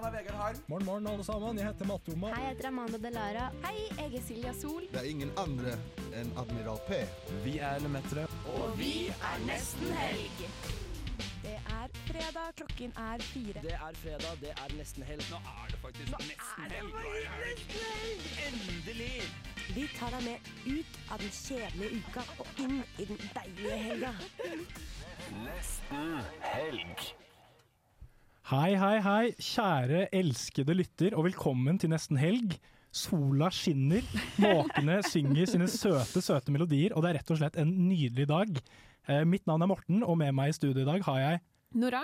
navn er Vegard Harm. Morgen, morgen, alle sammen. Jeg heter Mattoma. Hei, jeg heter Amanda Delara. Hei, jeg er Silja Sol. Det er ingen andre enn Admiral P. Vi er Lemetere. Og vi er nesten helg. Det er fredag, klokken er fire. Det er fredag, det er nesten helg. Nå er det faktisk nesten helg. Endelig! Vi tar deg med ut av den kjedelige uka og inn i den deilige helga. Nesten helg. Hei, hei, hei, kjære elskede lytter, og velkommen til Nesten helg. Sola skinner, måkene synger sine søte, søte melodier, og det er rett og slett en nydelig dag. Eh, mitt navn er Morten, og med meg i studio i dag har jeg Nora.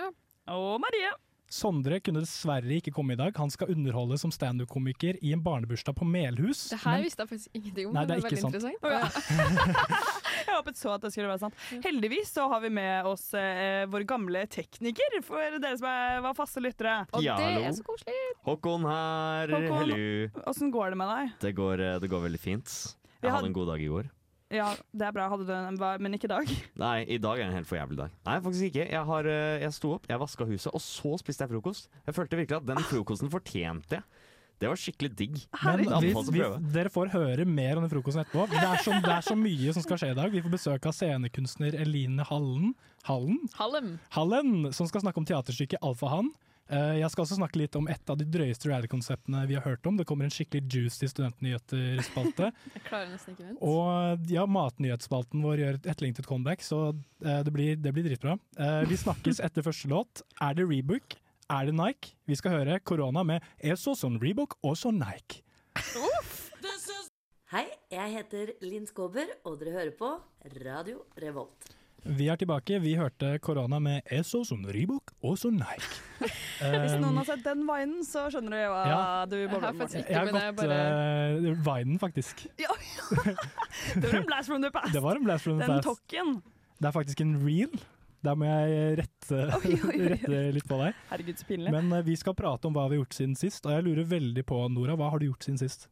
Og Marie. Sondre kunne dessverre ikke komme i dag. Han skal underholde som standup-komiker i en barnebursdag på Melhus. Det her men- visste jeg faktisk ingenting om. Nei, det er var ikke veldig sant. interessant. Jeg håpet så at det skulle være sant. Heldigvis så har vi med oss eh, vår gamle tekniker, for dere som er, var faste lyttere. Og Ja, det hallo. er så koselig. Håkon her. Håkon. Hello. Åssen går det med deg? Det går, eh, det går veldig fint. Jeg hadde en god dag i går. Ja, det er bra. Hadde du en, hva- men ikke i dag. Nei, i dag er en helt for jævlig dag. Nei, faktisk ikke. Jeg, har, eh, jeg sto opp, jeg vaska huset, og så spiste jeg frokost. Jeg følte virkelig at den frokosten fortjente jeg. Det var skikkelig digg. Men Det vi, vi, dere får høre mer om den frokosten etterpå. Det er, så, det er så mye som skal skje i dag. Vi får besøk av scenekunstner Eline Hallen, Hallen, Hallen. Hallen som skal snakke om teaterstykket Alfahann. Eh, Jeg skal også snakke litt om et av de drøyeste reality-konseptene vi har hørt om. Det kommer en skikkelig juicy studentnyheter-spalte. Og ja, matnyhetsspalten vår gjør et etterlengtet comeback, så eh, det blir, det blir dritbra. Eh, Vi snakkes etter første låt. Er det Rebook? Er det Nike? Vi skal høre Korona med Eso som Rebook, også Nike. Hei, jeg heter Linn Skåber, og dere hører på Radio Revolt. Vi er tilbake. Vi hørte Korona med Eso som og også Nike. Hvis noen har sett den vinen, så skjønner du hva Ja. du bobler med. Jeg har gått bare- uh, Vinen, faktisk. Det var en blast from the past. Det var en blast from the Den past. tokken. Det er faktisk en reel. Der må jeg rette, Oi, oi, oi. rette litt på deg. Herregud, så pinlig. Men uh, vi skal prate om hva vi har gjort siden sist, og jeg lurer veldig på, Nora, hva har du gjort siden sist?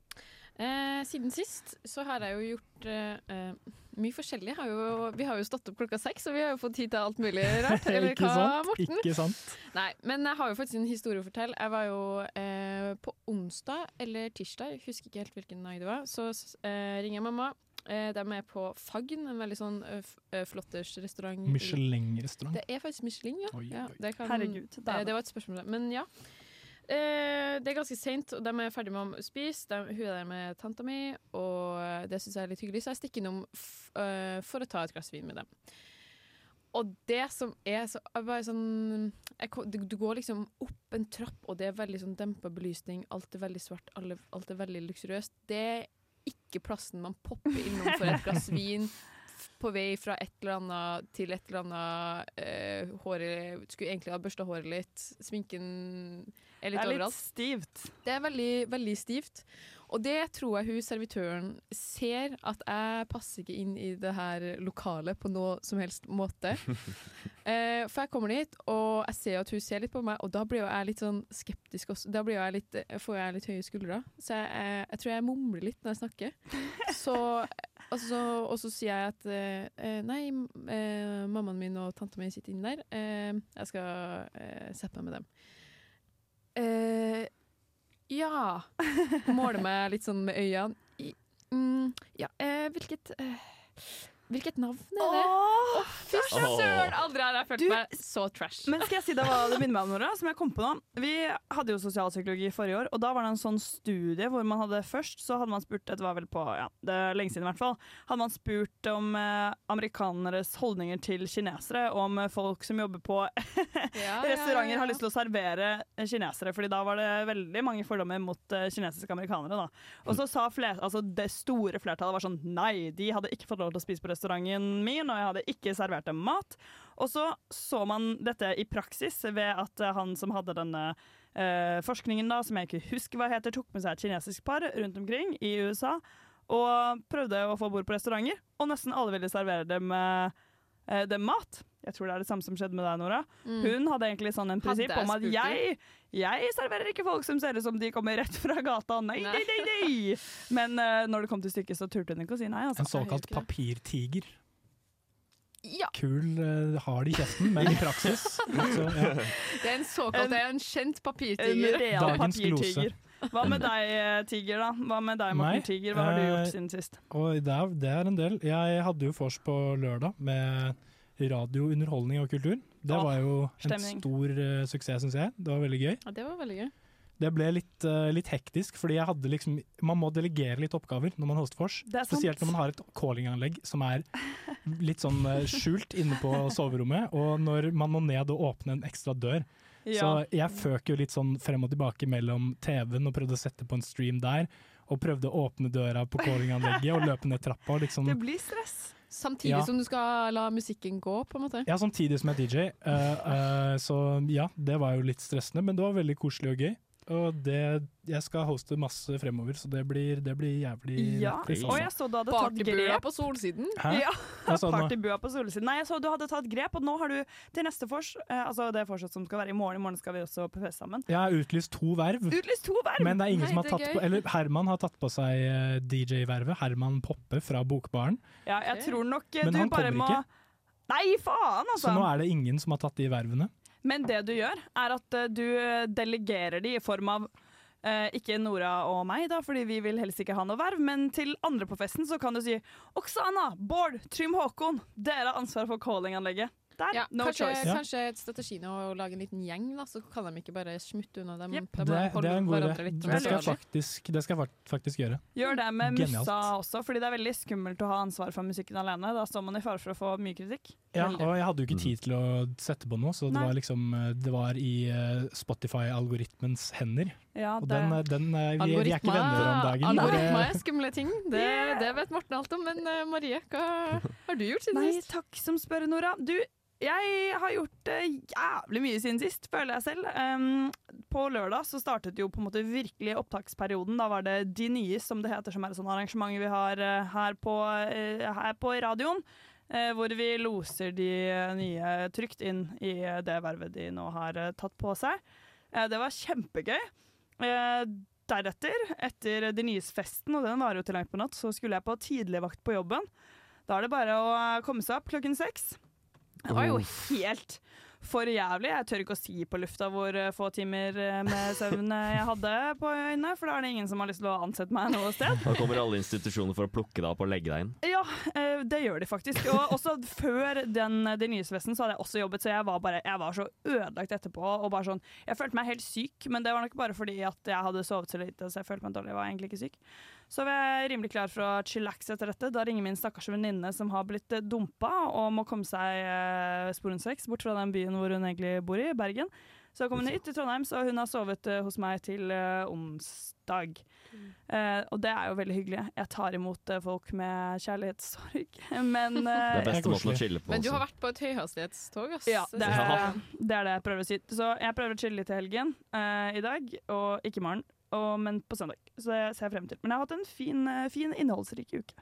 Eh, siden sist så har jeg jo gjort eh, eh, mye forskjellig. Har jo, vi har jo stått opp klokka seks, og vi har jo fått tid til alt mulig rart. Eller Ikke hva, sant? Morten? Ikke sant? Nei, men jeg har jo faktisk en historie å fortelle. Jeg var jo eh, på onsdag eller tirsdag, jeg husker ikke helt hvilken dag det var, så eh, ringer jeg mamma. Eh, de er på Fagn, en veldig sånn eh, eh, flotters restaurant. Michelin-restaurant. Det er faktisk Michelin, ja. Oi, ja det, kan, Herregud, det, det var et spørsmål, men ja. Eh, det er ganske seint, og de er ferdig med å spise. De, hun er der med tanta mi, og det syns jeg er litt hyggelig, så jeg stikker innom eh, for å ta et glass vin med dem. Og det som er så jeg sånn jeg, du, går liksom opp en trapp, og det er veldig sånn dempa belysning. Alt er veldig svart, alt er veldig luksuriøst. Det er ikke plassen man popper innom for et glass vin på vei fra et eller annet til et eller annet eh, håret Skulle egentlig ha børsta håret litt. Sminken er litt overalt. Det er litt overalt. stivt. Det er veldig, veldig stivt. Og det tror jeg hun servitøren ser, at jeg passer ikke inn i det her lokalet på noe som helst måte. eh, for jeg kommer dit, og jeg ser at hun ser litt på meg, og da blir jo jeg litt sånn skeptisk også. Da blir jeg litt, eh, får jeg litt høye skuldre. Så jeg, jeg, jeg tror jeg mumler litt når jeg snakker. Så, altså, og så sier jeg at eh, eh, nei, eh, mammaen min og tanta mi sitter inne der. Eh, jeg skal eh, sette meg med dem. Eh, ja Måle meg litt sånn med øynene. I, mm, ja, hvilket Hvilket navn er det? Å, fy søren! Aldri har jeg følt Du- meg så trash. Men skal jeg si deg hva det minner meg om, Nora? Som jeg kom på nå. Vi hadde jo sosialpsykologi forrige år, og da var det en sånn studie hvor man hadde først så hadde man spurt Dette var vel på ja, det er lenge siden i hvert fall. Hadde man spurt om eh, amerikaneres holdninger til kinesere, og om folk som jobber på restauranter har lyst til å servere kinesere, Fordi da var det veldig mange fordommer mot eh, kinesiske amerikanere. da. Og så sa fler, altså det store flertallet var sånn nei, de hadde ikke fått lov til å spise på restauranten min, og jeg hadde ikke servert dem mat. Og så så man dette i praksis ved at eh, han som hadde denne eh, forskningen, da, som jeg ikke husker hva heter, tok med seg et kinesisk par rundt omkring i USA og prøvde å få bord på restauranter, og nesten alle ville servere dem, eh, eh, dem mat. Jeg tror det er det samme som skjedde med deg, Nora. Mm. Hun hadde egentlig sånn en prinsipp om at jeg, jeg serverer ikke folk som ser ut som de kommer rett fra gata. Nei, nei, nei, nei! Men uh, når det kom til stykket, så turte hun ikke å si nei. Altså. En såkalt papirtiger. Ja. Kul uh, har det i kjeften, men i praksis Altså, ja. Det er en såkalt det er en kjent papirtiger. En real Dagens glose. Hva med deg, eh, Tiger, da? Hva med deg, Morten? Tiger? Hva har du Eh, gjort siden sist? Det er, det er en del. Jeg hadde jo vors på lørdag med radio, underholdning og kultur. Det var jo en stor uh, suksess, syns jeg. Det var veldig gøy. Ja, det var veldig gøy. Det ble litt, uh, litt hektisk, fordi jeg hadde liksom Man må delegere litt oppgaver når man hoster vors. Spesielt når man har et callinganlegg som er litt sånn uh, skjult inne på soverommet, og når man må ned og åpne en ekstra dør. Så jeg føk jo litt sånn frem og tilbake mellom TV-en og prøvde å sette på en stream der. Og prøvde å åpne døra på callinganlegget og løpe ned trappa. Liksom, Det blir stress. Samtidig Ja. som du skal la musikken gå, på en måte. ja, samtidig som jeg er DJ. Uh, uh, så ja, det var jo litt stressende, men det var veldig koselig og gøy. Og det, jeg skal hoste masse fremover, så det blir, det blir jævlig Ja. lættis, Og altså. jeg så du hadde tatt Partybua grep. på solsiden. Hæ? Ja, Jeg sa nå- Partybua på solsiden. Nei, jeg så du hadde tatt grep, og nå har du til neste fors, eh, altså det fortsatt som skal være i morgen, i morgen skal vi også på fest sammen, Jeg har utlyst to verv. utlyst to verv! Men det er ingen Nei, som har det er tatt gøy. på Eller Herman har tatt på seg eh, DJ-vervet. Herman Poppe fra Bokbaren. Ja, jeg tror nok eh, Men du han bare kommer må ikke. Nei, faen, Så altså! nå er det ingen som har tatt de vervene. Men det du gjør, er at eh, du eh, delegerer de i form av eh, ikke Nora og meg, da, fordi vi vil helst ikke ha noe verv, men til andre på festen så kan du si Oksana, Bård, Trym Håkon, dere har ansvar for callinganlegget. Der, Ja, no kanskje, choice. Kanskje et strategi nå å lage en liten gjeng, da, så kan de ikke bare smutte unna dem. Yep. De Det, det er en god idé. Det skal jeg faktisk, det skal jeg faktisk gjøre. Gjør det med Genialt. Mussa også, fordi det er veldig skummelt å ha ansvar for musikken alene. Da står man i fare for å få mye kritikk. Ja, Veldig. og jeg hadde jo ikke tid til å sette på noe, så det Nei. var liksom eh, Det var i eh, Spotify-algoritmens hender. Ja, Og den, eh, den vi, vi er ikke venner om dagen. Algoritmer er skumle ting. Det, det vet Morten alt om. Men Marie, hva har du gjort siden Nei, sist? takk som spør, Nora. Du, jeg har gjort eh, jævlig mye siden sist, føler jeg selv. Um, på lørdag så startet jo på en måte virkelig opptaksperioden. Da var det De nye, som det heter, som er et sånt arrangement vi har eh, her, på, eh, her på radioen. hvor vi loser de nye trygt inn i det vervet de nå har tatt på seg. Det var kjempegøy. Deretter, etter De nyes-festen, og den varer jo til langt på natt, så skulle jeg på tidligvakt på jobben. Da er det bare å komme seg opp klokken seks. Det var jo helt for jævlig. Jeg tør ikke å si på lufta hvor eh, få timer eh, med søvn jeg hadde på øynene, for da er det ingen som har lyst til å ansette meg noe sted. Da kommer alle institusjoner for å plukke deg opp og legge deg inn. Ja, eh, det gjør de faktisk. Og også før den, den nyhetsfesten så hadde jeg også jobbet, så jeg var, bare, jeg var så ødelagt etterpå. Og bare sånn, jeg følte meg helt syk, men det var nok bare fordi at jeg hadde sovet så lite, så jeg følte meg dårlig. Jeg var egentlig ikke syk. Så vi er rimelig klar for å chillaxe etter dette. Da ringer min stakkars venninne som har blitt dumpa og må komme seg eh, sporenstreks bort fra den byen hvor hun egentlig bor i, Bergen. Så kom hun hit til Trondheim, så hun har sovet eh, hos meg til onsdag. onsdag. Eh, og det er jo veldig hyggelig. Jeg tar imot eh, folk med kjærlighetssorg. Men Det eh, er beste måten å chille på. Men du har vært på et høyhastighetstog, ass. ja, det er, det er det jeg prøver å si. Så jeg prøver å chille litt i helgen eh, i dag, og ikke i morgen. Og, men på søndag. Så det ser jeg frem til. Men jeg har hatt en fin, eh, fin innholdsrik uke.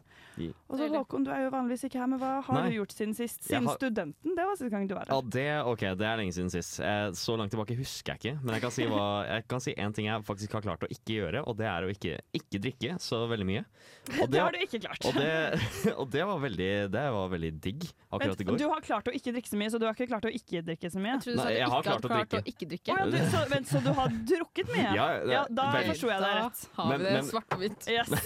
Og så Håkon, du er jo vanligvis ikke her, men hva har Nei. du gjort siden sist? Siden har- studenten? Det var siste gang du var Ja, her. det, ok, det er lenge siden sist. Eh, Så langt tilbake husker jeg ikke. Men jeg kan si, hva, jeg kan si en ting jeg faktisk har klart å ikke gjøre, og det er å ikke, ikke drikke så veldig mye. Og Det har du ikke klart. og det, og det var veldig, det var veldig digg akkurat i går. du har klart å ikke drikke så mye, så du har ikke klart å ikke drikke så mye? Jeg trodde du Nei, sa du ikke hadde klart å klart å drikke. ikke drikke. Oh, ja, du, så, vent, så du har drukket mye? Ja, det- ja, da forsto jeg deg rett. Har Men- vi det men- svart på hvitt. Yes.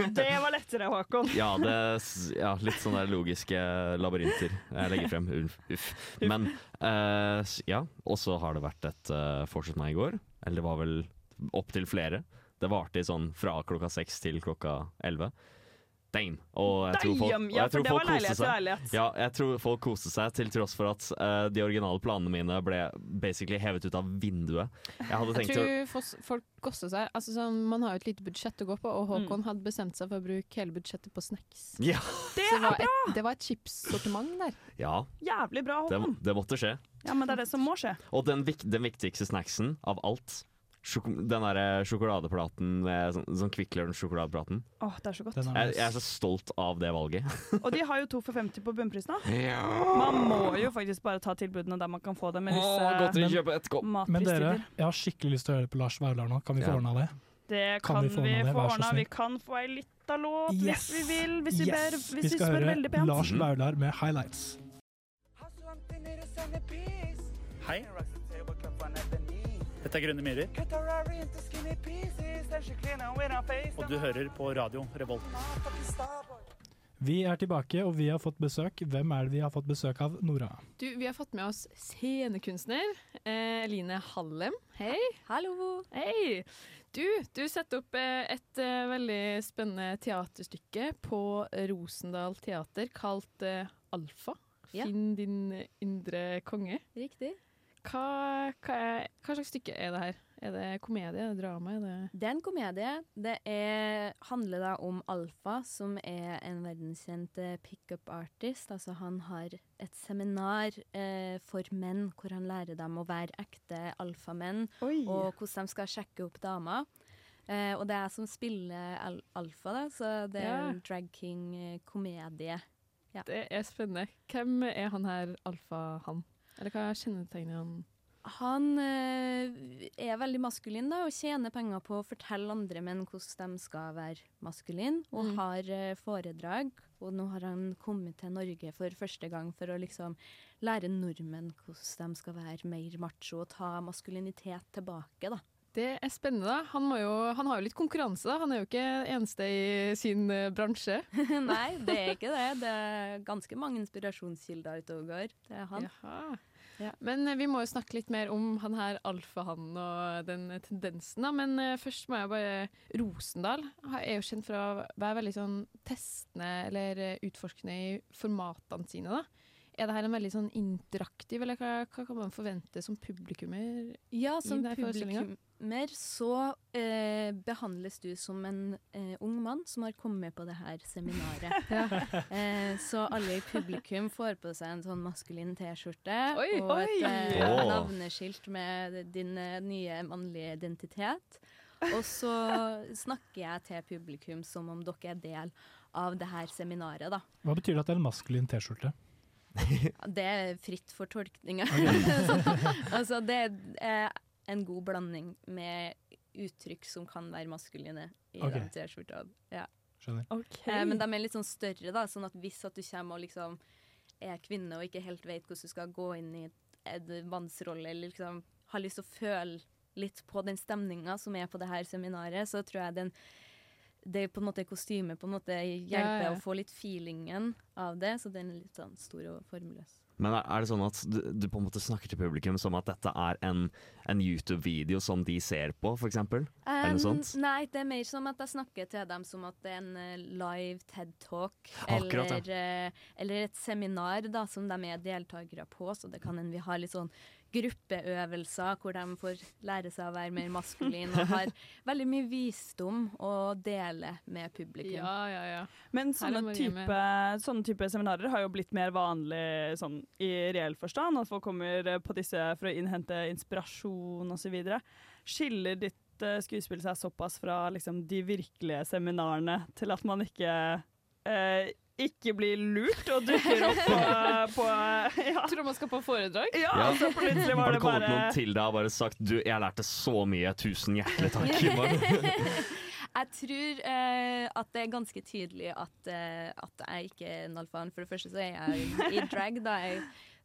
Det var lettere, Håkon. Ja, det, ja, litt sånne logiske labyrinter jeg legger frem. Uff. Men uh, ja, og så har det vært et uh, fortsatt meg i går. Eller det var vel opptil flere. Det varte i sånn fra klokka seks til klokka elleve. Damn! Og jeg tror folk! Ja, jeg tror folk koste seg. Ja, jeg tror folk koste seg til tross for at uh, de originale planene mine ble basically hevet ut av vinduet. Jeg hadde Jeg tenkt å tror fos- folk koster seg. Altså, sånn, man har jo et lite budsjett å gå på, og Mm. Håkon hadde bestemt seg for å bruke hele budsjettet på snacks. Ja! Det det er var et, det var et chipssortiment der. ja jævlig bra, det, Håkon. det måtte skje. Ja, men det er det som må skje. Og den, den viktigste snacksen av alt, den derre sjokoladeplaten med sånn, sånn Kvikk Lunsj-sjokoladeplaten. Åh, det er så godt. Er jeg, jeg, er så stolt av det valget. og de har jo to for 50 på bunnprisen. Ja! Man må jo faktisk bare ta tilbudene der man kan få dem. Åh, godt å kjøpe et kopp. Men dere, jeg har skikkelig lyst til å høre på Lars Vaular nå. Kan vi få ja. ordna det? Det kan, kan vi få ordna. Vi kan få ei lita låt yes! hvis vi vil, hvis yes! vi ber, hvis vi, vi spør veldig pent. Vi skal høre Lars Vaular med Highlights. Hei. Dette er Grønne myrer. Og du hører på radio Revolt. Vi er tilbake, og vi har fått besøk. Hvem er det vi har fått besøk av, Nora? Du, vi har fått med oss scenekunstner eh, Line Hallem. Hei. Hallo. Hei. Du, du setter opp eh, et eh, veldig spennende teaterstykke på Rosendal Teater kalt eh, Alfa. Ja. Finn din indre konge. Riktig. Hva, hva, er, hva slags stykke er det her? Er det komedie? Er det drama? Er det Det er en komedie. Det er, handler da om Alfa, som er en verdenskjent eh, pickup artist. Altså han har et seminar eh, for menn hvor han lærer dem å være ekte alfamenn, Oi. og hvordan de skal sjekke opp damer. Eh, og det er jeg som spiller al Alfa, da, så det er Ja. en drag king-komedie. Ja. Det er spennende. Hvem er han her alfa-han? Eller hva kjennetegner han? Han eh, er veldig maskulin da, og tjener penger på å fortelle andre menn hvordan de skal være maskulin, og Mm. har eh, foredrag. Og nå har han kommet til Norge for første gang for å liksom lære nordmenn hvordan de skal være mer macho og ta maskulinitet tilbake. da. Det er spennende. da. Han, jo, han har jo litt konkurranse. da. Han er jo ikke eneste i sin eh, bransje. Nei, det er ikke det. Det er ganske mange inspirasjonskilder ute og går. Det er han. Jaha. Ja. Men eh, vi må jo snakke litt mer om han her alfahannen og den eh, tendensen. da. Men først må jeg bare Rosendal er jo kjent for å være veldig sånn testende eller utforskende i formatene sine. da. Er det her en veldig sånn interaktiv, eller hva, hva kan man forvente som publikummer? Ja, som den her så eh, behandles du som en eh, ung mann som har kommet på det her seminaret. eh, så alle i publikum får på seg en sånn maskulin T-skjorte Oi, og et eh, Åh. navneskilt med din eh, nye mannlige identitet. Og så snakker jeg til publikum som om dere er del av det her seminaret, da. Hva betyr det at det er en maskulin T-skjorte? Det er fritt for tolkninger. altså, det er en god blanding med uttrykk som kan være maskuline i okay. den T-skjorta. Ja. Skjønner. Eh, men de er litt sånn større, da, sånn at hvis at du kommer og liksom er kvinne og ikke helt vet hvordan du skal gå inn i en mannsrolle, eller liksom har lyst til å føle litt på den stemninga som er på det her seminaret, så tror jeg den det er på en måte kostyme på en måte hjelper Ja, ja. å få litt feelingen av det, så den er litt sånn stor og formløs. Men er, det sånn at du, du på en måte snakker til publikum som at dette er en, en YouTube-video som de ser på, f.eks.? Um? Nei, det er mer som at jeg snakker til dem som at det er en eh, live TED-talk. Akkurat, Eller, ja. eller et seminar da, som de er deltakere på. Så det kan hende vi har litt sånn gruppeøvelser hvor de får lære seg å være mer maskulin og har veldig mye visdom å dele med publikum. Ja, ja, ja. Men sånne type, sånne type seminarer har jo blitt mer vanlig sånn, i reell forstand. At folk kommer eh, på disse for å innhente inspirasjon osv. Skiller ditt eh, skuespill seg såpass fra liksom, de virkelige seminarene til at man ikke eh, ikke blir lurt og dukker opp på, på ja. Tror man skal på foredrag? ja, Ja. så plutselig var det bare Har det kommet noen til deg og bare sagt du, jeg lærte så mye, tusen hjertelig takk? Jeg tror uh, at det er ganske tydelig at, uh, at jeg ikke er en alfaen. For det første så er jeg i drag. da jeg,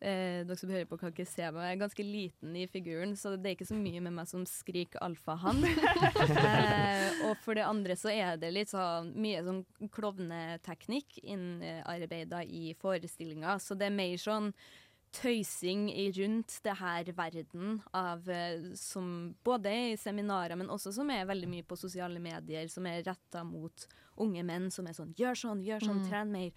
eh, Dere som hører på kan ikke se meg. Jeg er ganske liten i figuren, så det er ikke så mye med meg som skriker alfahann. eh, og for det andre så er det litt sånn mye sånn klovneteknikk innarbeida i forestillinga. Så det er mer sånn tøysing rundt det her verden av eh, som både i seminarer, men også som er veldig mye på sosiale medier, som er retta mot unge menn som er sånn gjør sånn, gjør sånn, Mm. tren mer.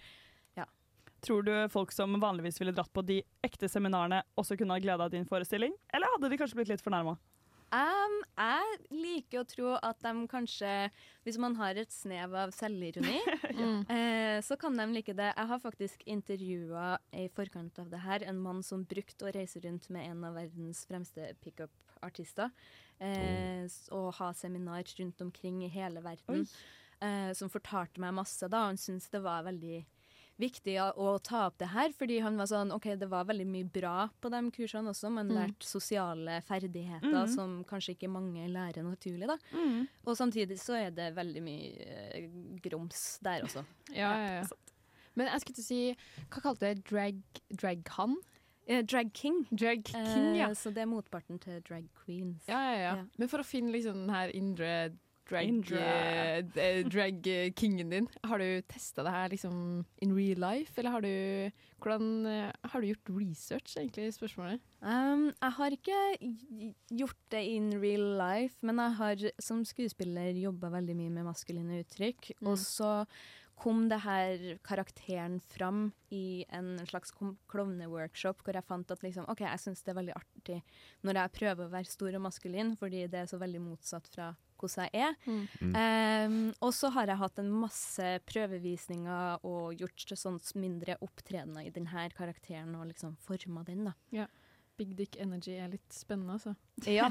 Tror du folk som vanligvis ville dratt på de ekte seminarene, også kunne ha glede av din forestilling? Eller hadde de kanskje blitt litt fornærma? Um, jeg liker å tro at de kanskje, hvis man har et snev av selvironi, Mm. eh, så kan de like det. Jeg har faktisk intervjua i forkant av det her en mann som brukte å reise rundt med en av verdens fremste pickup-artister, eh, s- og ha seminar rundt omkring i hele verden, eh, som fortalte meg masse, da. Han syntes det var veldig viktig å, ta opp det her, fordi han var sånn OK, det var veldig mye bra på de kursene også. Man Mm. lærte sosiale ferdigheter mm. som kanskje ikke mange lærer naturlig, da. Og samtidig så er det veldig mye eh, grums der også. Ja, ja, ja. Men jeg skulle til å si Hva kalte det? Drag, drag-han? Eh, drag king. Drag king, ja. Eh, så det er motparten til drag queens. Ja, ja, ja. Ja. Men for å finne liksom den her indre drag, eh, eh, drag eh, kingen din, har du testa det her liksom in real life, eller har du Hvordan eh, har du gjort research, egentlig, i spørsmålet? Um, jeg har ikke gjort det in real life, men jeg har som skuespiller jobba veldig mye med maskuline uttrykk. Mm. Og så kom det her karakteren fram i en slags klovneworkshop, hvor jeg fant at liksom, OK, jeg syns det er veldig artig når jeg prøver å være stor og maskulin, fordi det er så veldig motsatt fra hvordan jeg er. Mm. Um, og så har jeg hatt en masse prøvevisninger og gjort sånn mindre opptredener i denne karakteren og liksom forma den, da. Big dick energy er litt spennende, altså. Ja,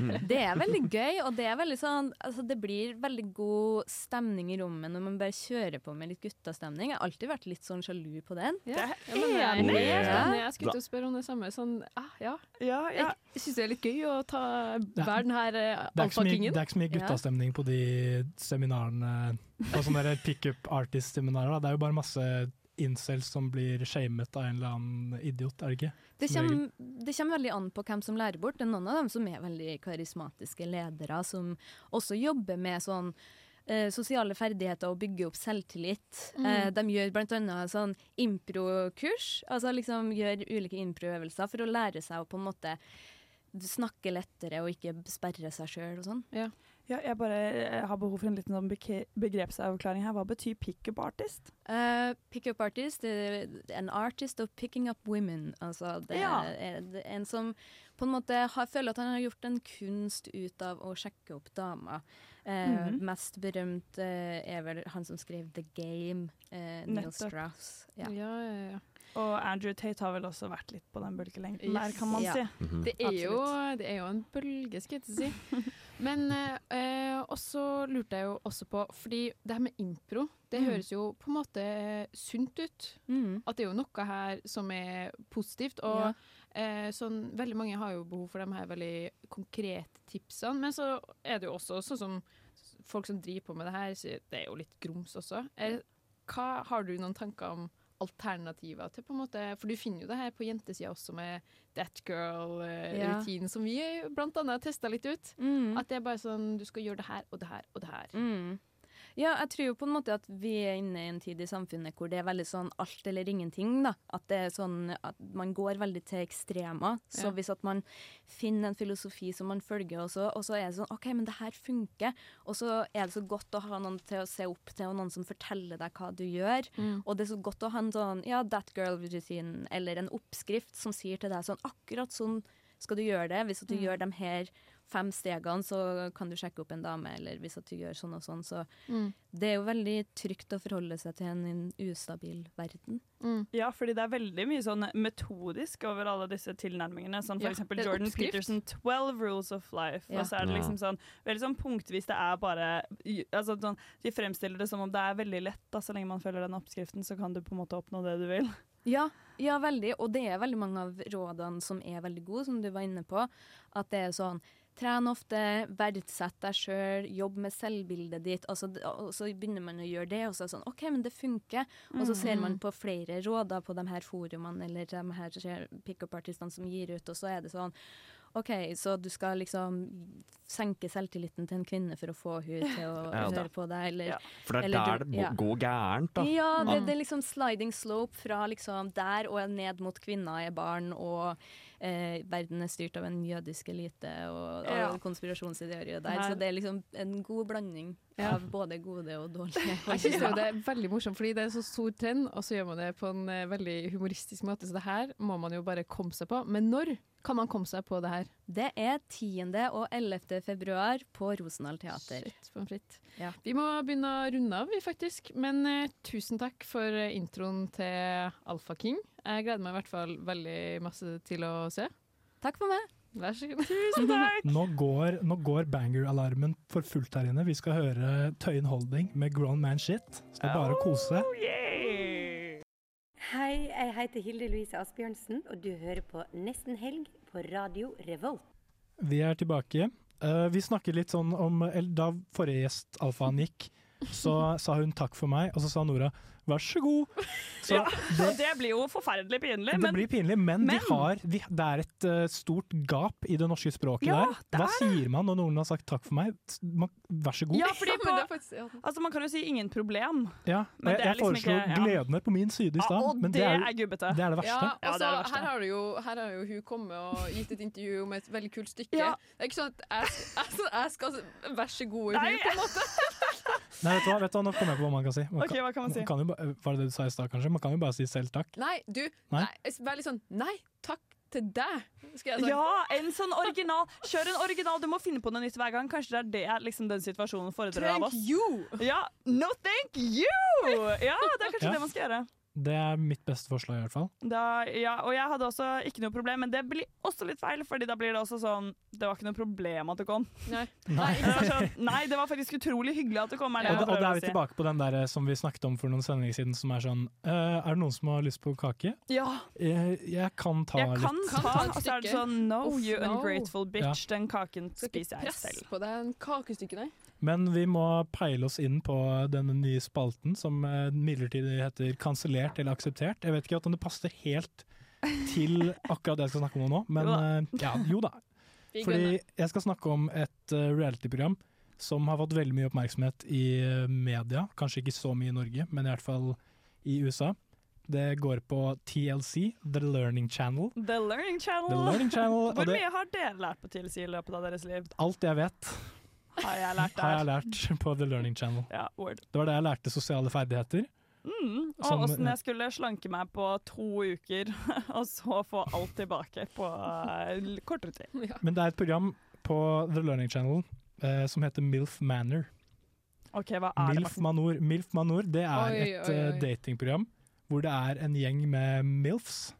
Mm. det er veldig gøy, og det er veldig sånn altså Det blir veldig god stemning i rommet når man bare kjører på med litt guttastemning. Jeg har alltid vært litt sånn sjalu på den. Ja, Det ja, men jeg, spennende. Ja. Jeg skulle til å spørre om det samme. Sånn, ah, ja. Ja, ja. Jeg syns det er litt gøy å ta være den her eh, Det er ikke så mye, alfakingen. det er ikke så mye guttastemning på de seminarene, på sånne pickup artist-seminarer. Det er jo bare masse incels som blir shamet av en eller annen idiot, er det ikke? Det kommer, det kommer veldig an på hvem som lærer bort. Det er noen av dem som er veldig karismatiske ledere, som også jobber med sånn eh, sosiale ferdigheter og bygge opp selvtillit. Mm. Eh, de gjør bl.a. sånn impro-kurs. Altså liksom gjør ulike impro-øvelser for å lære seg å på en måte snakke lettere og ikke sperre seg sjøl og sånn. Ja, jeg bare jeg har behov for en liten sånn begrepsavklaring her. Hva betyr pickup artist? Uh, Pickup artist, er an artist of picking up women. Altså det Ja. er er en som på en måte har, føler at han har gjort en kunst ut av å sjekke opp damer. Uh, mm -hmm. Mest berømt uh, er vel han som skrev The Game, uh, Neil Nettopp. Strauss. Ja. Ja, ja, ja. Og Andrew Tate har vel også vært litt på den bølgelengden der, kan man Ja. si. Mhm. Det er, jo, det er jo en bølge, skal jeg ikke si. Men eh, eh, også lurte jeg jo også på Fordi det her med impro, det Mm. høres jo på en måte sunt ut. Mm. At det er jo noe her som er positivt. Og Ja. eh, sånn, veldig mange har jo behov for de her veldig konkrete tipsene. Men så er det jo også sånn som folk som driver på med det her, sier det er jo litt grums også. Er, hva, har du noen tanker om alternativer til på en måte For du finner jo det her på jentesida også med that girl-rutinen, som vi blant annet testa litt ut. Mm. At det er bare sånn du skal gjøre det her og det her og det her. Mm. Ja, jeg tror jo på en måte at vi er inne i en tid i samfunnet hvor det er veldig sånn alt eller ingenting. da. At det er sånn at man går veldig til ekstremer. Så Ja. hvis at man finner en filosofi som man følger, og så, og så er det sånn OK, men det her funker. Og så er det så godt å ha noen til å se opp til, og noen som forteller deg hva du gjør. Mm. Og det er så godt å ha en sånn ja, that girl-rutin, eller en oppskrift som sier til deg sånn akkurat sånn skal du gjøre det. Hvis du Mm. gjør de her fem stegene, så kan du sjekke opp en dame, eller hvis at du gjør sånn og sånn, så Mm. det er jo veldig trygt å forholde seg til en, en ustabil verden. Mm. Ja, fordi det er veldig mye sånn metodisk over alle disse tilnærmingene. Sånn for Ja, eksempel Jordan oppskrift. Peterson, 'Twelve Rules of Life'. Ja. Og så er det liksom sånn veldig sånn punktvis. Det er bare altså, sånn, De fremstiller det som om det er veldig lett. Da, så lenge man følger den oppskriften, så kan du på en måte oppnå det du vil. Ja, ja, veldig. Og det er veldig mange av rådene som er veldig gode, som du var inne på. At det er sånn Tren ofte, verdsett deg sjøl, jobb med selvbildet ditt. Og så, og så begynner man å gjøre det, og så er det sånn OK, men det funker. Og så ser man på flere råder på de her forumene eller de her pickup-artistene som gir ut, og så er det sånn OK, så du skal liksom senke selvtilliten til en kvinne for å få henne til å Ja, høre på deg, eller Ja. For det er Eller der du- det må ja. gå gærent, da. Ja, det, det er liksom sliding slope fra liksom der og ned mot kvinner er barn, og eh, verden er styrt av en jødisk elite og, Ja. konspirasjonsideer der. Så det er liksom en god blanding Ja. av både gode og dårlige. Jeg synes jo det er veldig morsomt, fordi det er en så stor trend, og så gjør man det på en eh, veldig humoristisk måte. Så det her må man jo bare komme seg på. Men når kan man komme seg på det her? Det er 10. og 11. februar på Rosenhall Teater. Shit. Ja. Vi må begynne å runde av, vi faktisk. Men eh, tusen takk for eh, introen til Alfa King. Jeg gleder meg i hvert fall veldig masse til å se. Takk for meg. Vær så god. Tusen takk! Nå går, går banger-alarmen for fullt her inne. Vi skal høre Tøyen Holding med Grown Man Shit. Så det er bare å kose. Oh, yeah. Hei, jeg heter Hilde Louise Asbjørnsen, og du hører på Nesten Helg på Radio Revolt. Vi er tilbake. Uh, vi snakket litt sånn om eller Da forrige gjest, Alfaen, gikk, så sa hun takk for meg, og så sa Nora vær så god. Så ja, det, det blir jo forferdelig pinlig. det Men blir pinlig, men, men- De har, de, det er et uh, stort gap i det norske språket Ja, der. Hva er sier man når noen har sagt takk for meg? Man, vær så god. ja, fordi på, altså man kan jo si 'ingen problem'. Ja, Men jeg, det jeg liksom foreslo ikke- ja. 'gleden er på min side' i stad, og men det det er, er gubbete. det er det verste. Ja, Ja, altså, det er det verste. her, har du jo, her har jo hun kommet og gitt et intervju om et veldig kult stykke. Ja. Det er ikke sånn at jeg, jeg, jeg skal vær så god i hun, på en måte. Nei, vet du hva, vet du hva, nå kommer jeg på hva man kan si. Man Ok, hva kan man si? Kan jo, var det det du sa i stad, kanskje? Man kan jo bare si selv takk. Nei, du. Nei? Nei. Vær litt sånn Nei, takk til deg, skal jeg si. Ja, en sånn original. Kjør en original. Du må finne på noe nytt hver gang. Kanskje det er det liksom den situasjonen fordrer av Thank oss. you! Ja, no thank you! Ja, det er kanskje Ja. det man skal gjøre. Det er mitt beste forslag, i hvert fall. Da, ja, og jeg hadde også ikke noe problem, men det blir også litt feil, Fordi da blir det også sånn Det var ikke noe problem at du kom. Nei. Nei. Det var sånn, nei, det var faktisk utrolig hyggelig at du kom. Er det Og, da, og da er vi si. tilbake på den der eh, som vi snakket om for noen sendinger siden, som er sånn uh, Er det noen som har lyst på kake? Ja, Jeg, jeg kan ta jeg kan litt. ta, ta og så er det sånn No, Uff, you no. ungrateful bitch. Den kaken spiser jeg selv. på deg en kakestykke, nei. Men vi må peile oss inn på denne nye spalten som eh, midlertidig heter 'kansellert eller akseptert'. Jeg vet ikke om det passer helt til akkurat det jeg skal snakke om nå, men eh, ja, jo da. Fordi jeg skal snakke om et eh, reality-program som har fått veldig mye oppmerksomhet i eh, media. Kanskje ikke så mye i Norge, men i hvert fall i USA. Det går på TLC, The Learning Channel. The Learning Channel. The Learning Channel Hvor mye har dere lært på TLC i løpet av deres liv? alt jeg vet, Har jeg lært har jeg lært på The Learning Channel. Ja, word. Det var da jeg lærte sosiale ferdigheter. Mm, og Som- åssen jeg skulle slanke meg på to uker, og så få alt tilbake på eh, kortere tid. Ja. Men det er et program på The Learning Channel eh, som heter MILF Manor. OK, hva er? MILF det? Manor, MILF Manor det er Oi, et oi, eh, oi. datingprogram hvor det er en gjeng med MILFs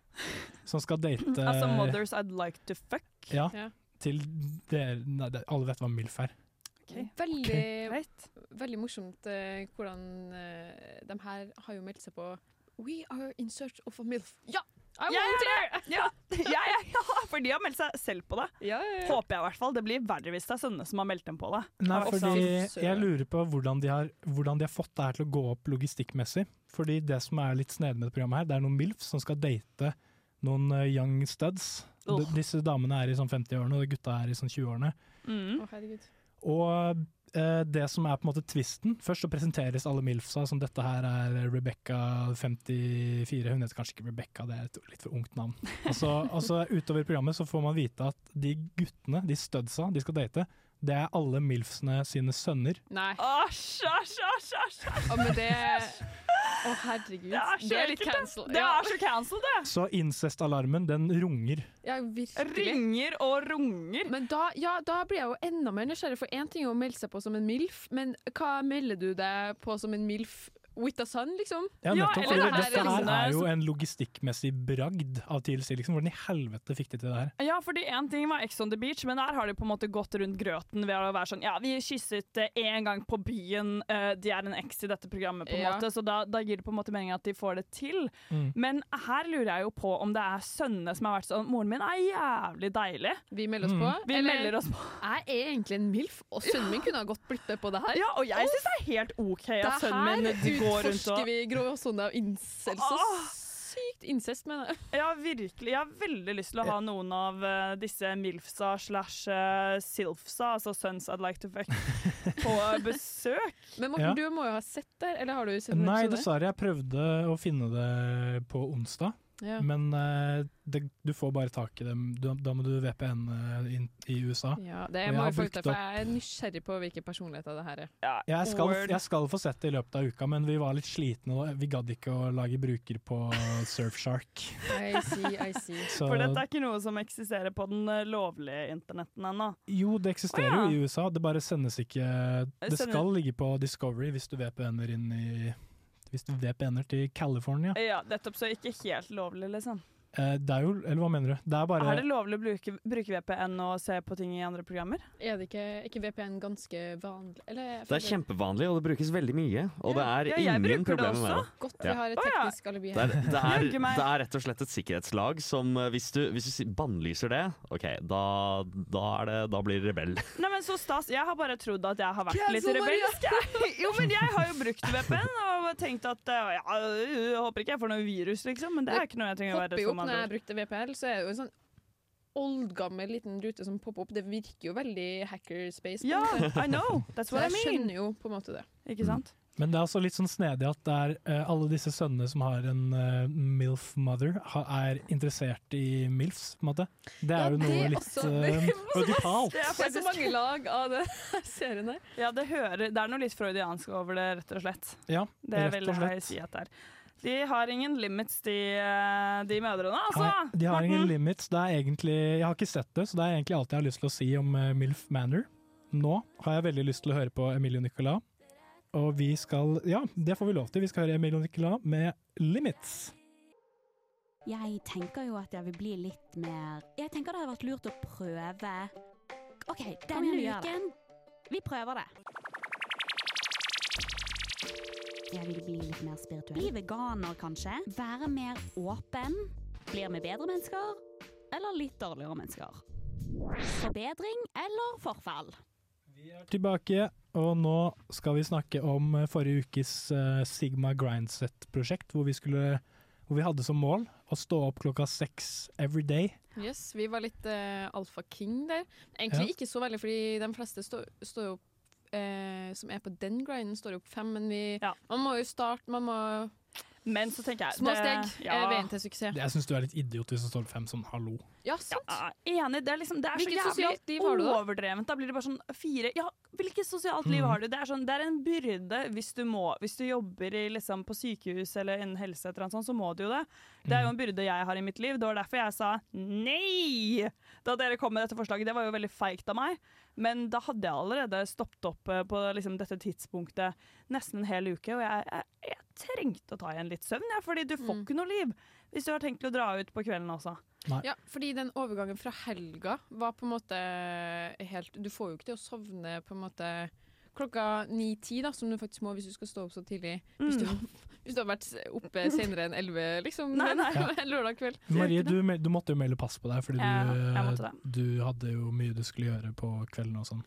som skal date Altså Mothers I'd like to fuck. Ja, Ja. til det, nei, det- Alle vet hva MILF er. Veldig, okay. veldig morsomt uh, hvordan uh, de her har jo meldt seg på We are in search of a MILF. Ja! I yeah, want ja, it! ja, ja, ja, ja, for de har meldt seg selv på det. Ja, ja, ja. Håper jeg i hvert fall. Det blir verre hvis det er sønnene som har meldt dem på det. Nei, fordi jeg lurer på hvordan de, har, hvordan de har fått det her til å gå opp logistikkmessig. Fordi det som er litt snedig med det programmet her, det er noen MILF som skal date noen eh, young studs. Oh. Disse damene er i sånn 50-årene, og gutta er i sånn 20-årene. Mm. Å, herregud. Og eh, det som er på en måte tvisten Først så presenteres alle MILFsa som dette her er Rebecca 54. Hun heter kanskje ikke Rebecca, det er et litt for ungt navn. Og så og utover programmet så får man vite at de guttene, de studsa de skal date, det er alle MILFsene sine sønner. Nei. Æsj, æsj, æsj. Å, herregud. Det er Det er litt cancel. Det er så cancel, det. Så incest-alarmen, den runger. ja, virkelig. Ringer og runger. Men da, ja, da blir jeg jo enda mer nysgjerrig, for én ting er å melde seg på som en MILF, men hva melder du deg på som en MILF with a sun, liksom? Ja, Ja, nettopp, eller det her dette her er jo en logistikkmessig bragd av TLC. Liksom. Hvordan i helvete fikk de til det her? Ja, fordi én ting var Ex on the Beach, men der har de på en måte gått rundt grøten ved å være sånn Ja, vi kysset én gang på byen, eh, de er en X i dette programmet, på en Ja. måte, så da, da gir det på en måte mening at de får det til. Mm. Men her lurer jeg jo på om det er sønnene som har vært sånn Moren min er jævlig deilig. Vi melder oss Mm. på. Vi Eller, melder oss på. Jeg er egentlig en MILF, og sønnen min kunne ha godt blitt med på det her. Ja, og jeg syns det er helt OK at sønnen min går rundt og Forsker vi gråsone av incels. Så sykt incest, mener jeg. Ja, virkelig. Jeg har veldig lyst til å ha noen av uh, disse MILFsa slash eh, SILFsa, altså Sons I'd Like to Fuck, på besøk. Men Morten, Ja. du må jo ha sett det, eller har du sett det? Nei, dessverre. Jeg prøvde å finne det på onsdag. Ja. Men uh, det, du får bare tak i dem. Du, da må du VPN eh, inn i USA. Ja, det jeg må jeg ut for jeg er nysgjerrig på hvilken personlighet det her er. Jeg skal, jeg skal få sett det i løpet av uka, men vi var litt slitne. Vi gadd ikke å lage bruker på Surfshark. I see, I see. Så For dette er ikke noe som eksisterer på den eh, lovlige internetten ennå. jo, det eksisterer oh, ja. jo i USA, det bare sendes ikke Det skal ligge på Discovery hvis du VPN-er inn i Hvis du VPN-er til California. Ja, nettopp så ikke helt lovlig, liksom. Eh, det er jo Eller hva mener du? Det er bare Er det lovlig å bruke, bruke VPN og se på ting i andre programmer? Er det ikke, ikke VPN ganske vanlig? Eller, Det er kjempevanlig, og det brukes veldig mye. Og det er Ja, ingen problemer med det. Godt vi Ja. har et Å, ja. teknisk alibi Det er, det, er, det er rett og slett et sikkerhetslag som eh, hvis du, hvis du bannlyser det, OK, da, da, er det, da blir det rebell. Nei, men så stas. Jeg har bare trodd at jeg har vært Cancel litt rebelsk. Jo, men jeg har jo brukt VPN og tenkt at eh, ja, jeg håper ikke jeg får noe virus, liksom. Men det er ikke noe jeg trenger å være redd for. Når jeg brukte VPL, så er det jo en sånn oldgammel liten rute som popper opp. Det virker jo veldig hackerspace. Ja, yeah, I know. That's what I jeg skjønner jo på en måte det. Ikke sant? Men det er også litt sånn snedig at det er uh, alle disse sønnene som har en uh, MILF-mother, ha, er interessert i MILFs, på en måte. Det er Ja, jo noe litt uh, audipalt. Det er Det er så faktisk mange lag av det serien her. Ja, det, hører, det er noe litt freudiansk over det, rett og slett. Ja, Det rett vil og jeg si at det er. De har ingen limits, de, eh, de mødrene, altså. Nei, de har ingen limits. Det er egentlig, jeg har ikke sett det, så det er egentlig alt jeg har lyst til å si om eh, MILF Manor. Nå har jeg veldig lyst til å høre på Emilio Nicolas. Og vi skal Ja, det får vi lov til. Vi skal høre Emilio Nicolas med 'Limits'. Jeg tenker jo at jeg vil bli litt mer Jeg tenker det hadde vært lurt å prøve OK, denne uken Vi prøver det. Jeg vil bli litt mer spirituell. Bli veganer, kanskje. Være mer åpen. Blir vi bedre mennesker? Eller litt dårligere mennesker? Forbedring eller forfall? Vi er Tilbake, og nå skal vi snakke om eh, forrige ukes eh, Sigma Grindset-prosjekt, hvor, vi skulle- hvor vi hadde som mål å stå opp klokka seks every day. Yes, vi var litt uh, Alfa King der. Egentlig Ja. ikke så veldig, fordi de fleste står står jo opp eh, som er på den grinden, står jo opp fem, men vi Man må jo starte, man må Men så tenker jeg Små det- steg ja. er veien til suksess. Jeg syns du er litt idiot hvis du står fem sånn hallo. Ja, sant. Enig. Det er, liksom, det er så jævlig sosialt liv har du da? overdrevent. Da blir det bare sånn fire Ja, hvilket sosialt liv Mm. har du? Det er, sånn, det er en byrde hvis du må Hvis du jobber i, liksom, på sykehus eller innen helse, eller noe sånt, så må du jo det. Det er jo en byrde jeg har i mitt liv. Det var derfor jeg sa nei da dere kom med dette forslaget. Det var jo veldig feigt av meg. Men da hadde jeg allerede stoppet opp eh, på liksom, dette tidspunktet nesten en hel uke, og jeg, jeg, jeg trengte å ta igjen litt søvn, ja, fordi du får Mm. ikke noe liv hvis du har tenkt å dra ut på kvelden også. Ja, fordi den overgangen fra helga var på en måte helt Du får jo ikke til å sovne på en måte klokka ni-ti, som du faktisk må hvis du skal stå opp så tidlig. Hvis, du, hvis du har vært oppe senere enn elleve, liksom. Nei, nei. en lørdag kveld. Marie, du, du måtte jo melde pass på deg, fordi du, du hadde jo mye du skulle gjøre på kvelden og sånn.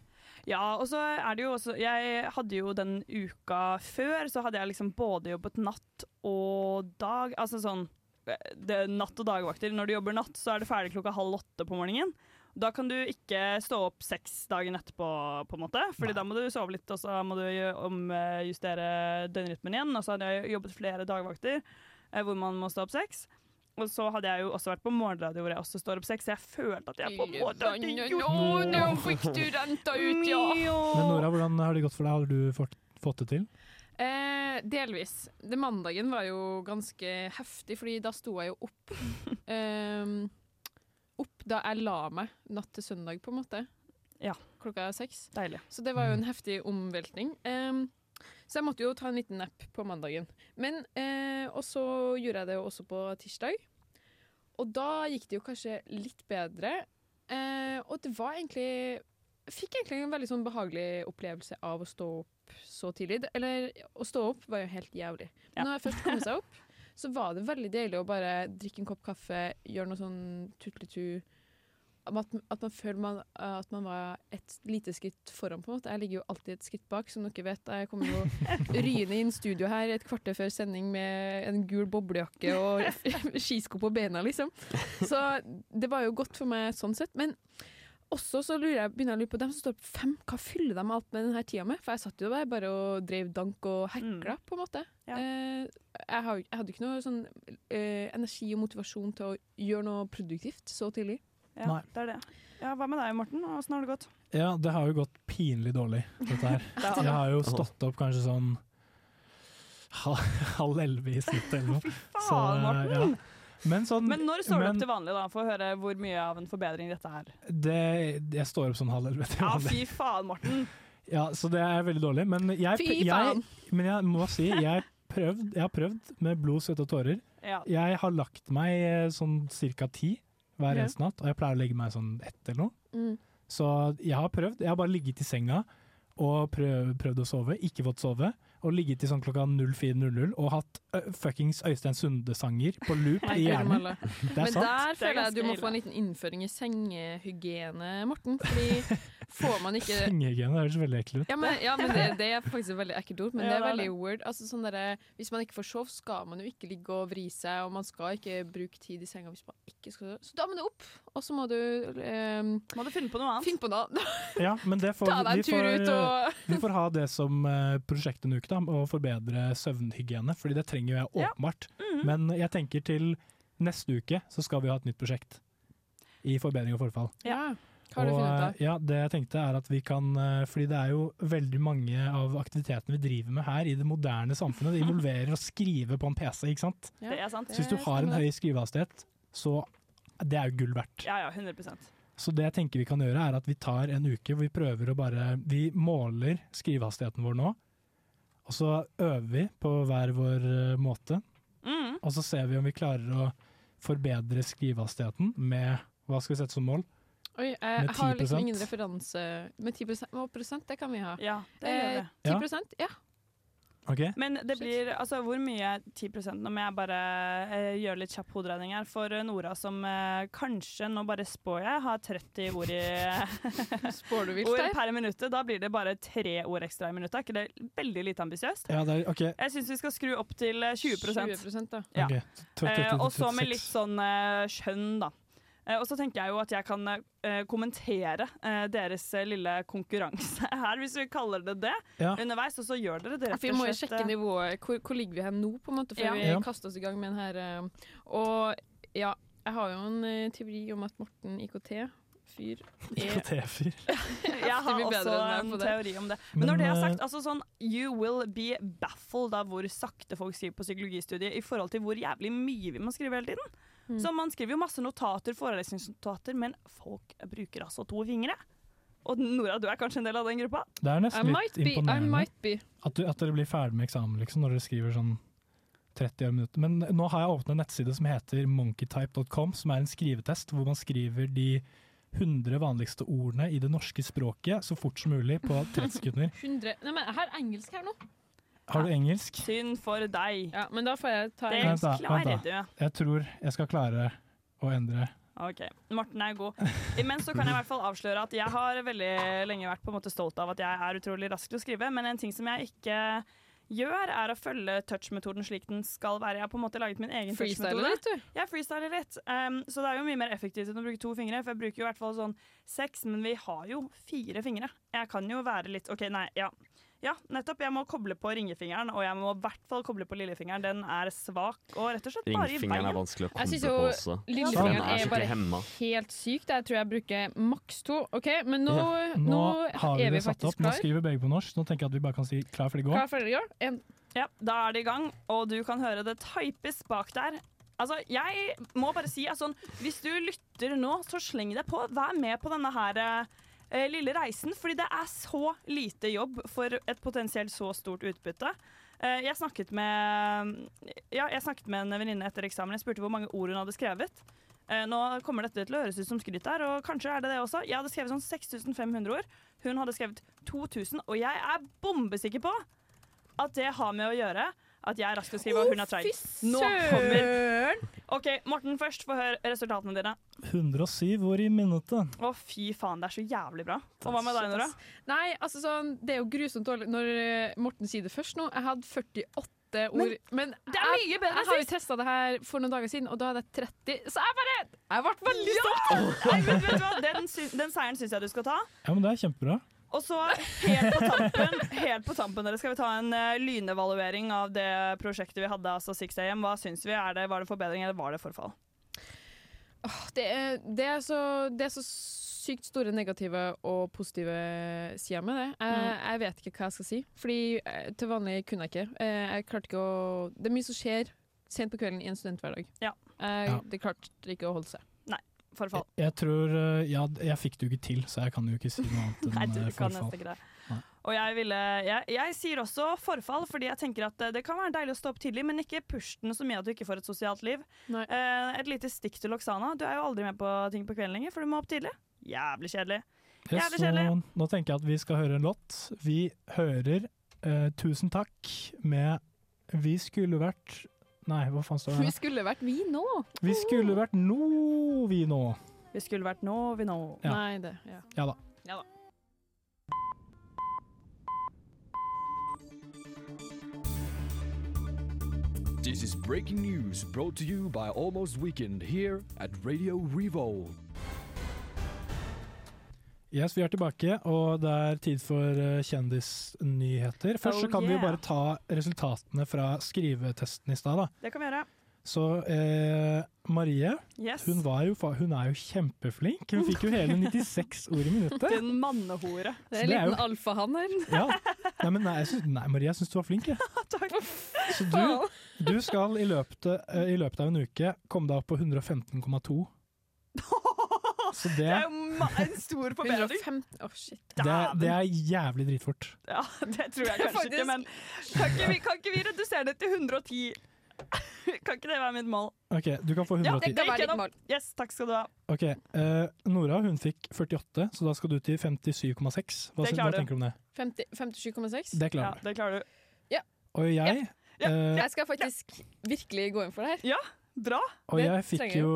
Ja, og så er det jo også Jeg hadde jo den uka før, så hadde jeg liksom både jobbet natt og dag. Altså sånn eh, det er Natt og dagvakter. Når du jobber natt, så er det ferdig klokka halv åtte på morgenen. Da kan du ikke stå opp seks dagen etterpå, på en måte. Fordi da må du sove litt, og så må du omjustere døgnrytmen igjen. Og så hadde jeg jobbet flere dagvakter eh, hvor man må stå opp seks. Og så hadde jeg jo også vært på morgenradio hvor jeg også står opp seks. Så jeg følte at jeg på en måte hadde gjort Nå, nå fikk du renta ut, ja! Men Nora, hvordan har det gått for deg? Har du fått, fått det til? Eh, delvis. Det mandagen var jo ganske heftig, fordi da sto jeg jo opp. Ehm, opp da jeg la meg natt til søndag, på en måte. Ja. Klokka seks. Deilig. Så det var jo en heftig omveltning. Um, så jeg måtte jo ta en liten napp på mandagen. Men, eh, og så gjorde jeg det jo også på tirsdag. Og da gikk det jo kanskje litt bedre. Eh, og det var egentlig fikk egentlig en veldig sånn behagelig opplevelse av å stå opp så tidlig. Eller å stå opp var jo helt jævlig. Men når jeg først kom seg opp, så var det veldig deilig å bare drikke en kopp kaffe, gjøre noe sånn tutletu. At, at man føler man, at man var et lite skritt foran, på en måte. Jeg ligger jo alltid et skritt bak, som dere vet. Jeg kommer jo ryende inn studio her et kvarter før sending med en gul boblejakke og skisko på bena, liksom. Så det var jo godt for meg sånn sett. Men også så lurer jeg, begynner jeg å lure på dem som står på fem, hva fyller de alt med denne tida med? For jeg satt jo der bare og drev dank og hekla, på en måte. Ja. jeg, har, jeg hadde ikke noe sånn eh, energi og motivasjon til å gjøre noe produktivt så tidlig. Ja, Nei. det er det. Ja, Hva med deg, Morten? Åssen har det gått? Ja, det har jo gått pinlig dårlig, dette her. Jeg har jo stått opp kanskje sånn halv, elleve i snitt eller noe. Fy faen, Morten! ja. Men, sånn, Men når står du men opp til vanlig, da? For å høre hvor mye av en forbedring dette er. Det, jeg står opp sånn halv elleve til Ja, fy faen, Morten! Ja, så det er veldig dårlig. Men jeg, Fy jeg, men jeg må si, jeg, prøvd, jeg har prøvd med blod, svette og tårer Ja. Jeg har lagt meg eh, sånn cirka ti hver eneste natt, og jeg pleier å legge meg sånn ett eller noe. Mm. Så jeg har prøvd. Jeg har bare ligget i senga og prøv, prøvd å sove, ikke fått sove. Og ligget i sånn klokka 04.00 og hatt uh, fuckings Øystein Sunde-sanger på loop i hjernen. Det Men er sant. der føler jeg du må få en liten innføring i sengehygiene, Morten. Fordi får man ikke Sengehygiene høres veldig ekkelt ut. ja, men, ja, men det, det er faktisk et veldig ekkelt ord, men Ja, det er det veldig weird. Altså, sånn der, hvis man ikke får sove, skal man jo ikke ligge og vri seg, og man skal ikke bruke tid i senga hvis man ikke skal sove. Så da må du opp, og så må du um, Må du finne på noe annet? finne på noe. Ja, men det får, Ta deg en tur får, ut og vi får ha det som uh, prosjekt en uke, da, å forbedre søvnhygiene, fordi det trenger jo jeg Ja. åpenbart. -hmm. Men jeg tenker til neste uke så skal vi ha et nytt prosjekt i forbedring og forfall. Ja. Hva har du Og, funnet ut eh, av? ja, det jeg tenkte er at vi kan eh, Fordi det er jo veldig mange av aktivitetene vi driver med her i det moderne samfunnet, det involverer å skrive på en PC, ikke sant? Ja. Det er sant. Så hvis du har en høy skrivehastighet, så det er jo gull verdt. Ja, ja, 100% Så det jeg tenker vi kan gjøre, er at vi tar en uke hvor vi prøver å bare Vi måler skrivehastigheten vår nå, og så øver vi på hver vår eh, måte. mm. Og så ser vi om vi klarer å forbedre skrivehastigheten med Hva skal vi sette som mål? Oi, jeg med har liksom ingen referanse Med 10 prosent, det kan vi ha. Ja, det gjør vi. Eh, Ja. ja. Ok? Men det blir altså hvor mye 10 Nå må jeg bare eh, gjøre litt kjapp hoderegning her. For eh, Nora som eh, kanskje, nå bare spår jeg, har 30 ord i Spår du vilt ord per minutt. Da blir det bare tre ord ekstra i minuttet. Er ikke det veldig lite ambisiøst? Ja, det er, OK. Jeg syns vi skal skru opp til eh, 20% 20 da. Ja. ok. Eh, og så med litt sånn eh, skjønn, da. Eh, og så tenker jeg jo at jeg kan eh, kommentere eh, deres lille konkurranse her, hvis vi kaller det det, Ja. underveis. Og så gjør dere det vi må jo sjekke nivået. Hvor, hvor ligger vi her nå, på en måte, før Ja. vi Ja. kaster oss i gang med den her. Og ja, jeg har jo en teori om at Morten IKT-fyr er IKT-fyr. Jeg har også en teori om det. Men, når det er sagt, altså sånn You will be baffled av hvor sakte folk skriver på psykologistudiet i forhold til hvor jævlig mye vi må skrive hele tiden. Mm. Så man skriver jo masse notater, forelesningsnotater, men folk bruker altså to fingre. Og Nora, du er kanskje en del av den gruppa? Det er nesten might litt be, I imponerende might be. at, du, at dere blir ferdig med eksamen liksom, når dere skriver sånn 30 minutter. Men nå har jeg åpnet en nettside som heter monkeytype.com, som er en skrivetest hvor man skriver de 100 vanligste ordene i det norske språket så fort som mulig på 30 sekunder. 100 Nei, men har engelsk her nå. Har du engelsk? Synd for deg. Ja, men da får jeg ta Det en Vent da, vent klarer da. du. Jeg tror jeg skal klare å endre. Ok, Morten er god. Men så kan jeg i hvert fall avsløre at jeg har veldig lenge vært på en måte stolt av at jeg er utrolig rask til å skrive, men en ting som jeg ikke gjør, er å følge touch-metoden slik den skal være. Jeg har på en måte laget min egen freestyle litt, du. Jeg freestyler litt, um, så det er jo mye mer effektivt enn å bruke to fingre. For jeg bruker jo i hvert fall sånn seks, men vi har jo fire fingre. Jeg kan jo være litt OK, nei, ja. Ja, nettopp. Jeg må koble på ringefingeren, og jeg må i hvert fall koble på lillefingeren. Den er svak og rett og slett bare i veien. Ringfingeren er vanskelig å Jeg koble synes på jo også. lillefingeren er er bare hemma. helt syk. Jeg tror jeg bruker maks to. OK, men nå, Nå nå, har vi er vi det satt faktisk klar. Nå skriver begge på norsk. Nå tenker jeg at vi bare kan si klar, for det går'. Klar, for det går. En, Ja, da er det i gang, og du kan høre det types bak der. Altså, jeg må bare si at sånn, hvis du lytter nå, så sleng deg på. Vær med på denne her eh, lille reisen, fordi det er så lite jobb for et potensielt så stort utbytte. Eh, jeg, snakket med, ja, jeg snakket med en venninne etter eksamen. Jeg spurte hvor mange ord hun hadde skrevet. Eh, nå kommer dette til å høres ut som skryt her, og kanskje er det det også. Jeg hadde skrevet sånn 6500 ord. Hun hadde skrevet 2000, og jeg er bombesikker på at det har med å gjøre at jeg er rask til å skrive, og hun er treig. Nå kommer! OK, Morten først. Få høre resultatene dine. 107 år i minuttet. Å, fy faen, det er så jævlig bra. Og hva med deg, Nora? Nei, altså sånn, det er jo grusomt dårlig når eh, Morten sier det først nå. Jeg hadde 48 ord. Men det er mye bedre jeg, Jeg har jo testa det her for noen dager siden, og da hadde jeg 30. Så jeg bare Jeg ble veldig stolt! Nei, men vet du hva? Den, den seieren syns jeg du skal ta. Ja, men det er kjempebra. Og så helt på tampen, helt på tampen dere, skal vi ta en uh, lynevaluering av det prosjektet vi hadde, altså 6AM. Hva syns vi? Er det, var det forbedring, eller var det forfall? Oh, Det er, det, er så, det er så sykt store negative og positive sider med det. Jeg, Mm. jeg vet ikke hva jeg skal si. Fordi eh, til vanlig kunne jeg ikke. Eh, Jeg klarte ikke å Det er mye som skjer sent på kvelden i en studenthverdag. Ja. Jeg, Det klarte ikke å holde seg. Forfall. Jeg tror eh, Ja, jeg fikk det jo ikke til, så jeg kan jo ikke si noe annet enn Nei, du eh, kan forfall. ikke det. Nei. Og jeg, ville, jeg, jeg sier også forfall, fordi jeg tenker at eh, det kan være deilig å stå opp tidlig, men ikke push den så mye at du ikke får et sosialt liv. Eh, et lite stikk til Oksana. Du er jo aldri med på ting på kvelden lenger, for du må opp tidlig. Jævlig kjedelig. Ja, Jævlig så kjedelig. nå tenker jeg at vi skal høre en låt. Vi hører eh, 'Tusen takk' med 'Vi skulle vært' Nei, hva faen står det? Vi skulle vært vi nå. Vi skulle vært no, vi nå. Vi skulle vært nå, vi nå. Ja. Nei, det. Ja. Ja da. Ja da. This is breaking news brought to you by Almost Weekend here at Radio Revolt. Yes, vi er tilbake, og det er tid for eh, kjendisnyheter. Først så Oh, kan vi jo bare ta resultatene fra skrivetesten i stad. Det kan vi gjøre. Så eh, Marie, Yes. hun, var jo, hun er jo kjempeflink. Hun fikk jo hele 96 ord i minuttet. Din mannehore. Det er en er liten jo- alfahann her. Ja. Nei, men nei, jeg syns- nei, Marie, jeg syns du var flink. Jeg. Så du, du skal i løpet, eh, i løpet av en uke komme deg opp på 115,2. Så det, Det er jo en stor forbedring. 115 Å, shit. det, det er jævlig dritfort. Ja, det tror jeg kanskje ikke, men kan ikke, vi, kan ikke vi redusere det til 110? Kan ikke det være mitt mål? OK, du kan få 110. Ja, det kan være ditt mål. Yes, takk skal du ha. Ok, uh, Nora hun fikk 48, så da skal du til 57,6. Hva, hva tenker du om det? 57,6? Det klarer Ja, du. det klarer du. Og jeg, eh, Jeg skal faktisk virkelig gå inn for det her. Ja, bra. og det jeg fikk jo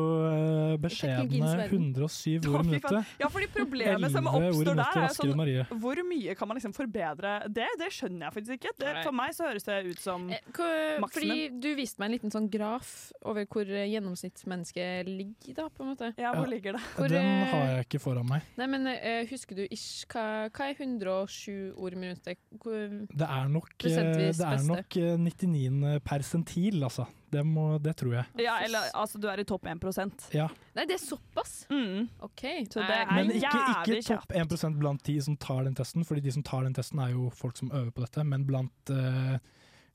beskjedne 107 ord i minuttet. Ja, fordi problemet som 11 ord i oppstår der, er sånn Hvor mye kan man liksom forbedre det? Det skjønner jeg faktisk ikke. Det, for meg så høres det ut som Eh, Maksimum. Fordi du viste meg en liten sånn graf over hvor eh, gjennomsnittsmennesket ligger, da, på en måte. Ja, hvor ligger det? Hvor, Den eh, har jeg ikke foran meg. Nei, men husker du ish, hva, hva er 107 ord i minuttet? Hvor, Det er nok, det er nok eh, 99 persentil, altså. Det, må, det tror jeg. Ja, eller altså, du er i topp 1% Ja. Nei, det er såpass? Mm. OK. Så det er Men ikke, ikke topp 1% blant de som tar den testen, fordi de som tar den testen er jo folk som øver på dette, men blant eh,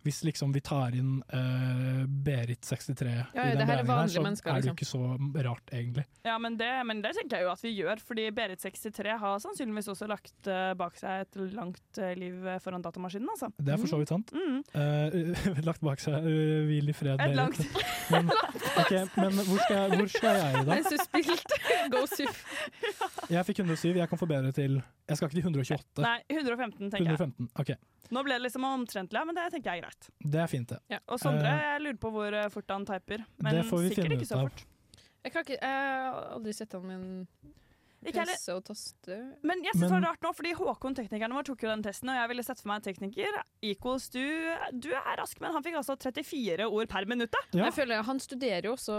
Hvis liksom vi tar inn uh, Berit 63 ja, i den beregninga her er så mennesker, er det jo liksom. ikke så rart, egentlig. Ja, men det, men det tenker jeg jo at vi gjør, fordi Berit 63 har sannsynligvis også lagt uh, bak seg et langt uh, liv foran datamaskinen, altså. Det er for så vidt sant. Mm. Eh, lagt bak seg uh, hvil i fred. Et Berit. langt Men, okay, men hvor, skal, hvor skal jeg i da? Mens du spilte Go Suf. Jeg fikk 107, jeg kan forbedre til Jeg skal ikke til 128. Nei, 115, tenker jeg. 115, ok. Nå ble det liksom omtrentlig, men det tenker jeg er greit. Det er fint, det. Og Sondre, Eh, jeg lurer på hvor eh, fort han typer. Men det får vi sikkert finne ikke så fort. Jeg, kan ikke, jeg har aldri sett han min en PC og taste. Men jeg synes det var rart nå, fordi Håkon, teknikeren vår, tok jo den testen, og jeg ville sett for meg en tekniker. Equals, du, du er rask, men han fikk altså 34 ord per minutt. Ja. Jeg føler Han studerer jo også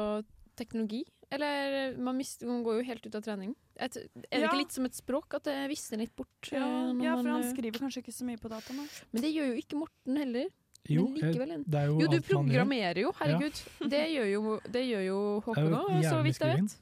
teknologi. Eller man, mister, man går jo helt ut av trening. Et, er det Ja. ikke litt som et språk, at det visner litt bort? Ja, eh, ja, for man, han skriver kanskje ikke så mye på data nå. Men det gjør jo ikke Morten heller. Jo, men likevel. en. det er jo jo, du programmerer jo, herregud. Det gjør jo, det gjør jo Håkon òg, så vidt jeg vet.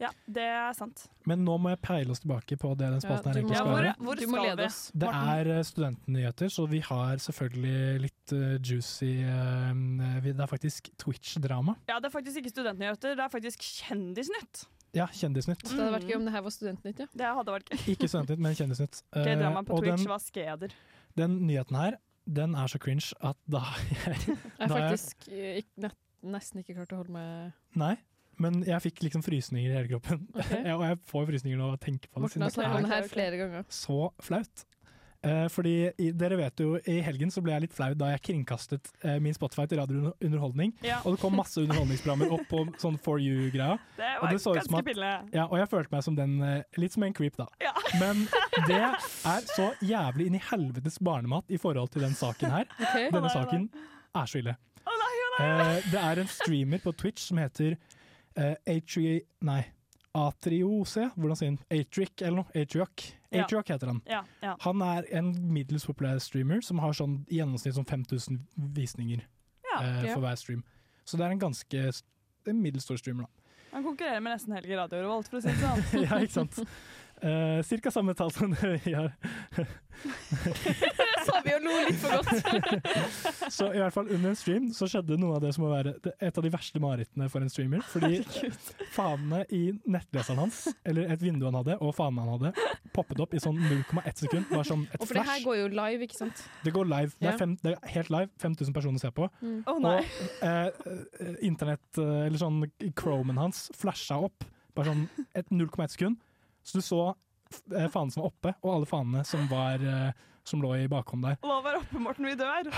Ja, det er sant. Men nå må jeg peile oss tilbake på det den spalten her du egentlig må- skal Ja, hvor- Hvor skal vi? oss. Det er eh, studentnyheter, så vi har selvfølgelig litt uh, juicy uh, Det er faktisk Twitch-drama. Ja, det er faktisk ikke studentnyheter, det er faktisk Kjendisnytt. Ja, Kjendisnytt. Det hadde vært gøy om det her var Studentnytt, ja. Det hadde vært gøy. Ikke Studentnytt, men Kjendisnytt. Uh, okay, drama på Twitch den, var skeder. den nyheten her, den er så cringe at da jeg, har faktisk jeg eh, nesten ikke klart å holde meg Nei, men jeg fikk liksom frysninger i hele kroppen. Okay. Og jeg får frysninger nå av å tenke på det. Morten har siden det her er flere ganger. så flaut. Eh, fordi dere vet jo, i helgen så ble jeg litt flau da jeg kringkastet eh, min Spotify til radiounderholdning. Ja. Og det kom masse underholdningsprogrammer opp på sånn For You-greia. Det Og det så ut som ganske pinlig. Ja, og jeg følte meg som den, eh, litt som en creep, da. Ja. Men det er så jævlig inn i helvetes barnemat i forhold til den saken her. Okay. Denne saken er så ille. Oh, nei, oh, nei! Det er en streamer på Twitch som heter eh, Atri... Nei. Atriose? Hvordan sier han? Atric eller noe? Atriok. Ja. Heter han. Ja, ja. Han er en middels populær streamer som har sånn i gjennomsnitt sånn 5000 visninger eh, for hver stream. Så det er en ganske en middels stor streamer, da. Han konkurrerer med nesten Helge Radio Revolt, for å si det sånn. ja, ikke sant. Eh, cirka samme tall som det vi har. sa vi og lo litt for godt. Så i hvert fall under en stream så skjedde noe av det som må være et av de verste marerittene for en streamer. Fordi fanene i nettleseren hans, eller et vindu han hadde, og fanene han hadde, poppet opp i sånn 0,1 sekund. Var som et Og for det her går jo live, ikke sant? Det går live. Det er, fem, det er helt live. 5000 personer ser på. Mm. Oh, nei. Og eh, internett, eh, eller sånn Chromen hans, flasha opp bare sånn 0,1 sekund. Så du så fanen som var oppe, og alle fanene som, var, eh, som lå i bakhånd der. La være oppe, Morten, vi dør.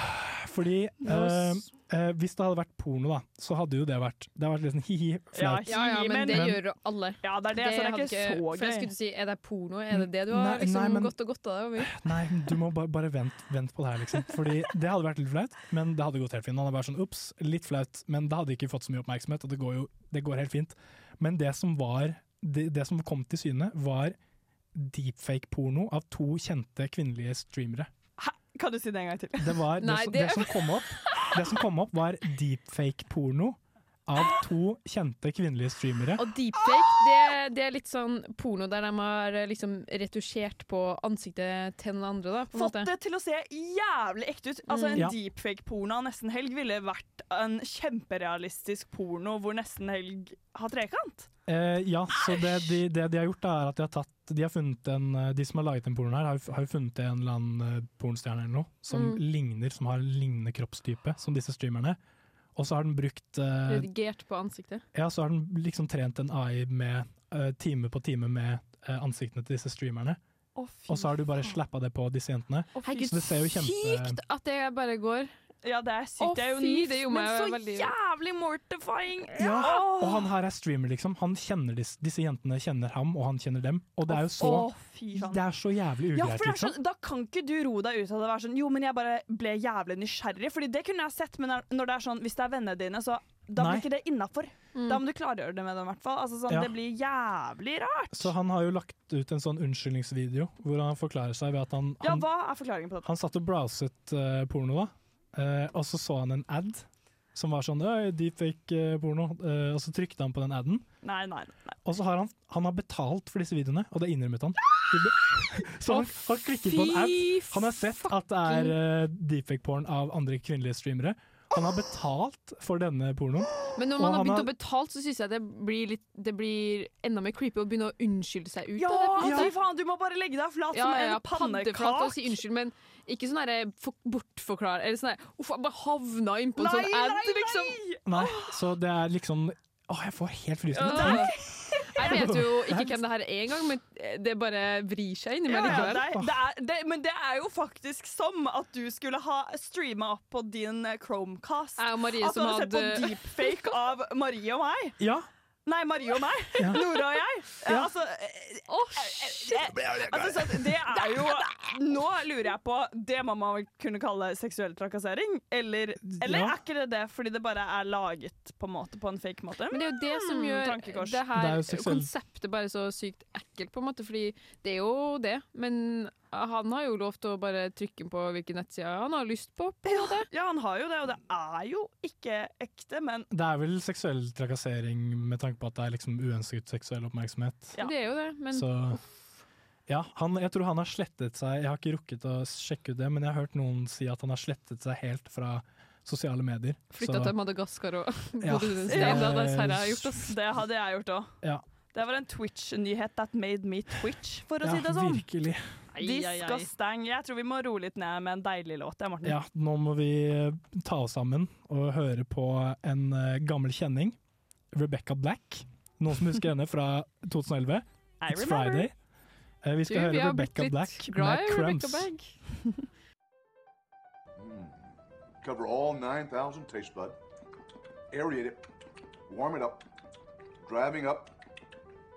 Fordi eh, eh, hvis det hadde vært porno, da, så hadde jo det vært Det hadde vært litt sånn hi-hi, flaut. Ja, ja, men det gjør jo alle. Ja, det er det, så det er ikke så For jeg gøy. skulle si, er det porno? Er det det du har Nei, liksom nei, men- gått og gått av deg over? Nei, du må bare, bare vente, vent på det her, liksom. Fordi det hadde vært litt flaut, men det hadde gått helt fint. Han er bare sånn ops, litt flaut, men det hadde ikke fått så mye oppmerksomhet, og det går jo det går helt fint. Men det som var Det, det som kom til syne, var deepfake-porno av to kjente kvinnelige streamere. Kan du si det en gang til? Det, var, det, Nei, det- det, som kom opp, det som kom opp, var deepfake-porno av to kjente kvinnelige streamere. Og deepfake, det, det er litt sånn porno der de har eh, liksom retusjert på ansiktet til den andre, da. På Fått måte. det til å se jævlig ekte ut. Altså Mm. En Ja. deepfake-porno av Nesten Helg ville vært en kjemperealistisk porno hvor Nesten Helg har trekant. Eh, ja, så det de, det de har gjort, er at de har tatt De har funnet en eh, De som har laget den pornoen her, har, jo- har funnet en eller annen pornstjerne eller noe som Mm. ligner, som har lignende kroppstype som disse streamerne. Og så har den brukt uh, Redigert på ansiktet. Ja, så har den liksom trent en AI med uh, time på time med uh, ansiktene til disse streamerne. Å, Og så har du bare slappa det på disse jentene. Herregud, Så det ser jo kjempe sykt at det bare går. Ja, det er sykt. Å, det er jo fy, det men så veldig- jævlig mortifying! Ja, og han her er streamer, liksom. Han kjenner disse, disse jentene kjenner ham, og han kjenner dem. Og det er jo så Å, fy. Det er så jævlig Ja, ugreit, for det er liksom. Da kan ikke du ro deg ut av det og være sånn Jo, men jeg bare ble jævlig nysgjerrig. Fordi det kunne jeg sett, men når- det er sånn hvis det er vennene dine, så da Nei. blir ikke det innafor. Mm. Da må du klargjøre det med dem, i hvert fall. Altså, sånn, Ja. Det blir jævlig rart. Så han har jo lagt ut en sånn unnskyldningsvideo hvor han forklarer seg ved at han, Ja, hva er forklaringen på dette? han satt og browset uh, porno, da. Eh, og så så han en ad som var sånn «Øy, deepfake-porno. uh, og så trykte han på den aden. Nei, nei, nei. Og så har han, han har betalt for disse videoene, og det innrømmet han. Så han, han klikket på en ad. Han har sett at det er uh, deepfake-porn av andre kvinnelige streamere. Han har betalt for denne pornoen. Men når man har begynt har- å betale, så syns jeg det blir, litt, det blir enda mer creepy å begynne å unnskylde seg ut Ja, av det. ja. fy faen, du må bare legge deg flat Ja, som ja, ja, en pannekake. og si unnskyld, men ikke sånn derre bortforklare bortforklar Eller sånn Uff, jeg bare havna inn på en sånn ad, nei, liksom. Nei, så det er liksom Åh, jeg får helt frysninger. Ja. Jeg vet jo ikke hvem det her er engang, men det bare vrir seg inni meg ja, likevel. det er, det er, det, men det er jo faktisk som at du skulle ha streama opp på din eh, Chromecast. Jeg og Marie at du som hadde sett på deepfake av Marie og meg. Ja, Nei, Marie og meg. Ja. Nora og jeg. Eh, Ja. Altså, oh, shit. altså så det er jo Nå lurer jeg på Det må man kunne kalle seksuell trakassering? Eller, eller Ja. er ikke det det fordi det bare er laget på en måte på en fake måte? Men det er jo det som gjør mm, det her Det konseptet bare så sykt ekkelt, på en måte. Fordi det er jo det, men han har jo lov til å bare trykke på hvilken nettside han har lyst på. på ja. Ja, han har jo det, og det er jo ikke ekte, men Det er vel seksuell trakassering med tanke på at det er liksom uønsket seksuell oppmerksomhet. Ja. Det er jo det, men Så ja, han, jeg tror han har slettet seg Jeg har ikke rukket å sjekke ut det, men jeg har hørt noen si at han har slettet seg helt fra sosiale medier. flytta til Madagaskar og Ja. bodde ja. Det det hadde jeg gjort òg. Ja, Det var en Twitch-nyhet that made me twitch, for å ja si det sånn. virkelig. De skal stenge. Jeg tror vi må roe litt ned med en deilig låt. Ja, Morten. Ja, nå må vi eh, ta oss sammen og høre på en eh, gammel kjenning. Rebecca Black. Noen som husker henne fra 2011? It's. Friday. Eh, vi skal du, høre vi Rebecca Black med Crumbs. Bag. Cover all 9,000 taste bud. Aerate it. Warm it up. Driving up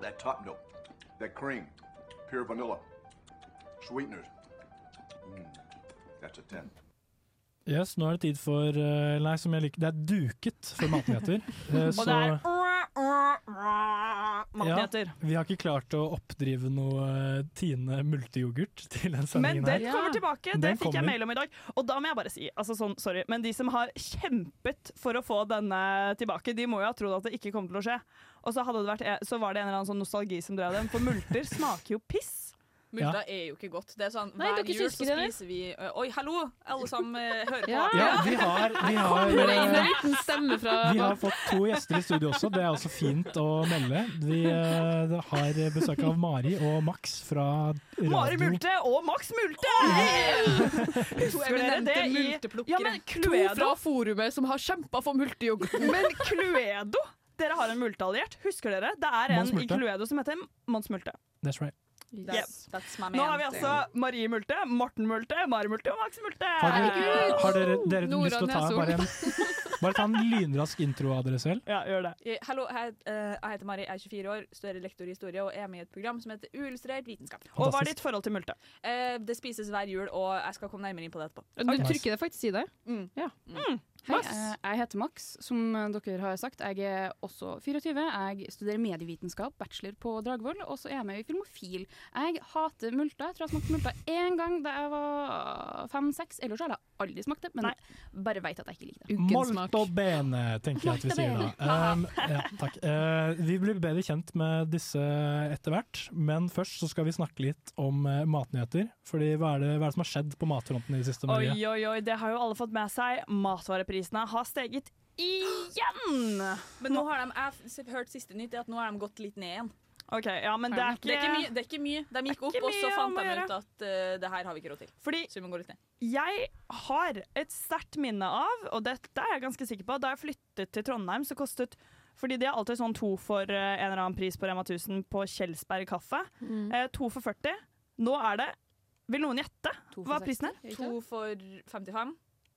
that top note. That cream. Pure vanilla. Sweeteners. Mm, that's a 10. Yes, nå er det tid for eh, Nei, som jeg liker Det er duket for matnyheter. Eh, Og så det er matnyheter. vi har ikke klart å oppdrive noe eh, Tine multeyoghurt til den Men den her. kommer tilbake. Det fikk jeg mail om i dag. Og da må jeg bare si, altså sånn, sorry, men de som har kjempet for å få denne tilbake, de må jo ha trodd at det ikke kom til å skje. Og så, hadde det vært, så var det en eller annen sånn nostalgi som drev dem. For multer smaker jo piss. Multa er jo ikke godt. Det er sånn, Nei, Hver jul så det? spiser vi ø, Oi, hallo! Alle som hører på. Ja. Ja, vi har, vi har, Kommer en liten stemme fra vi har fått to gjester i studio også, det er også fint å melde. Vi uh, har besøk av Mari og Max fra Radio Mari. Multe og Max Multe! Husker dere det i Ja, men To fra forumet som har kjempa for multeyoghurt. Men Cluedo Dere har en multealliert, husker dere? Det er en i. Cluedo som heter Mons Multe. That's right. Yep. That's my Nå har vi altså Marie Multe, Morten Multe, Mari Multe og Max Multe. Har dere, har dere, dere lyst til å ta bare en, bare ta en lynrask intro av dere selv? Ja, gjør det. Hallo, jeg, eh, jeg heter Mari, jeg er 24 år, større lektor i historie og er med i et program som heter Uillustrert vitenskap. Og hva er ditt forhold til multe? Eh, det spises hver jul, og jeg skal komme nærmere inn på det etterpå. Du trykker det faktisk i det? Mm. Ja. Hei, eh, jeg heter Max, som eh, dere har sagt. Jeg er også 24. Jeg studerer medievitenskap, bachelor på Dragvoll, og så er jeg med i Filmofil. Jeg hater multer. Jeg tror jeg smakte multer én gang da jeg var fem-seks. Ellers har jeg aldri smakt det, men bare veit at jeg ikke liker det. Molto bene, tenker jeg at vi sier da. Um, ja, takk. Uh, vi blir bedre kjent med disse etter hvert, men først så skal vi snakke litt om uh, matnyheter. Fordi hva er, det, hva er det som har skjedd på matfronten i det siste, Oi, Marie? oi, oi, det har jo alle fått med seg. Matvareprisene har steget igjen! Men nå har de, jeg har hørt siste nytt, er at nå har de gått litt ned igjen. Ok, ja, men det er ikke, det er ikke mye. Det er ikke mye. De gikk opp, og så fant de ut at uh, det her har vi ikke råd til. Fordi så vi må gå litt ned. Jeg har et sterkt minne av, og dette er jeg ganske sikker på, da jeg flyttet til Trondheim, så kostet fordi de har alltid sånn to for eh, en eller annen pris på Rema 1000 på Kjelsberg kaffe. Mm. Eh, to for 40. Nå er det Vil noen gjette hva prisen er? To for 55.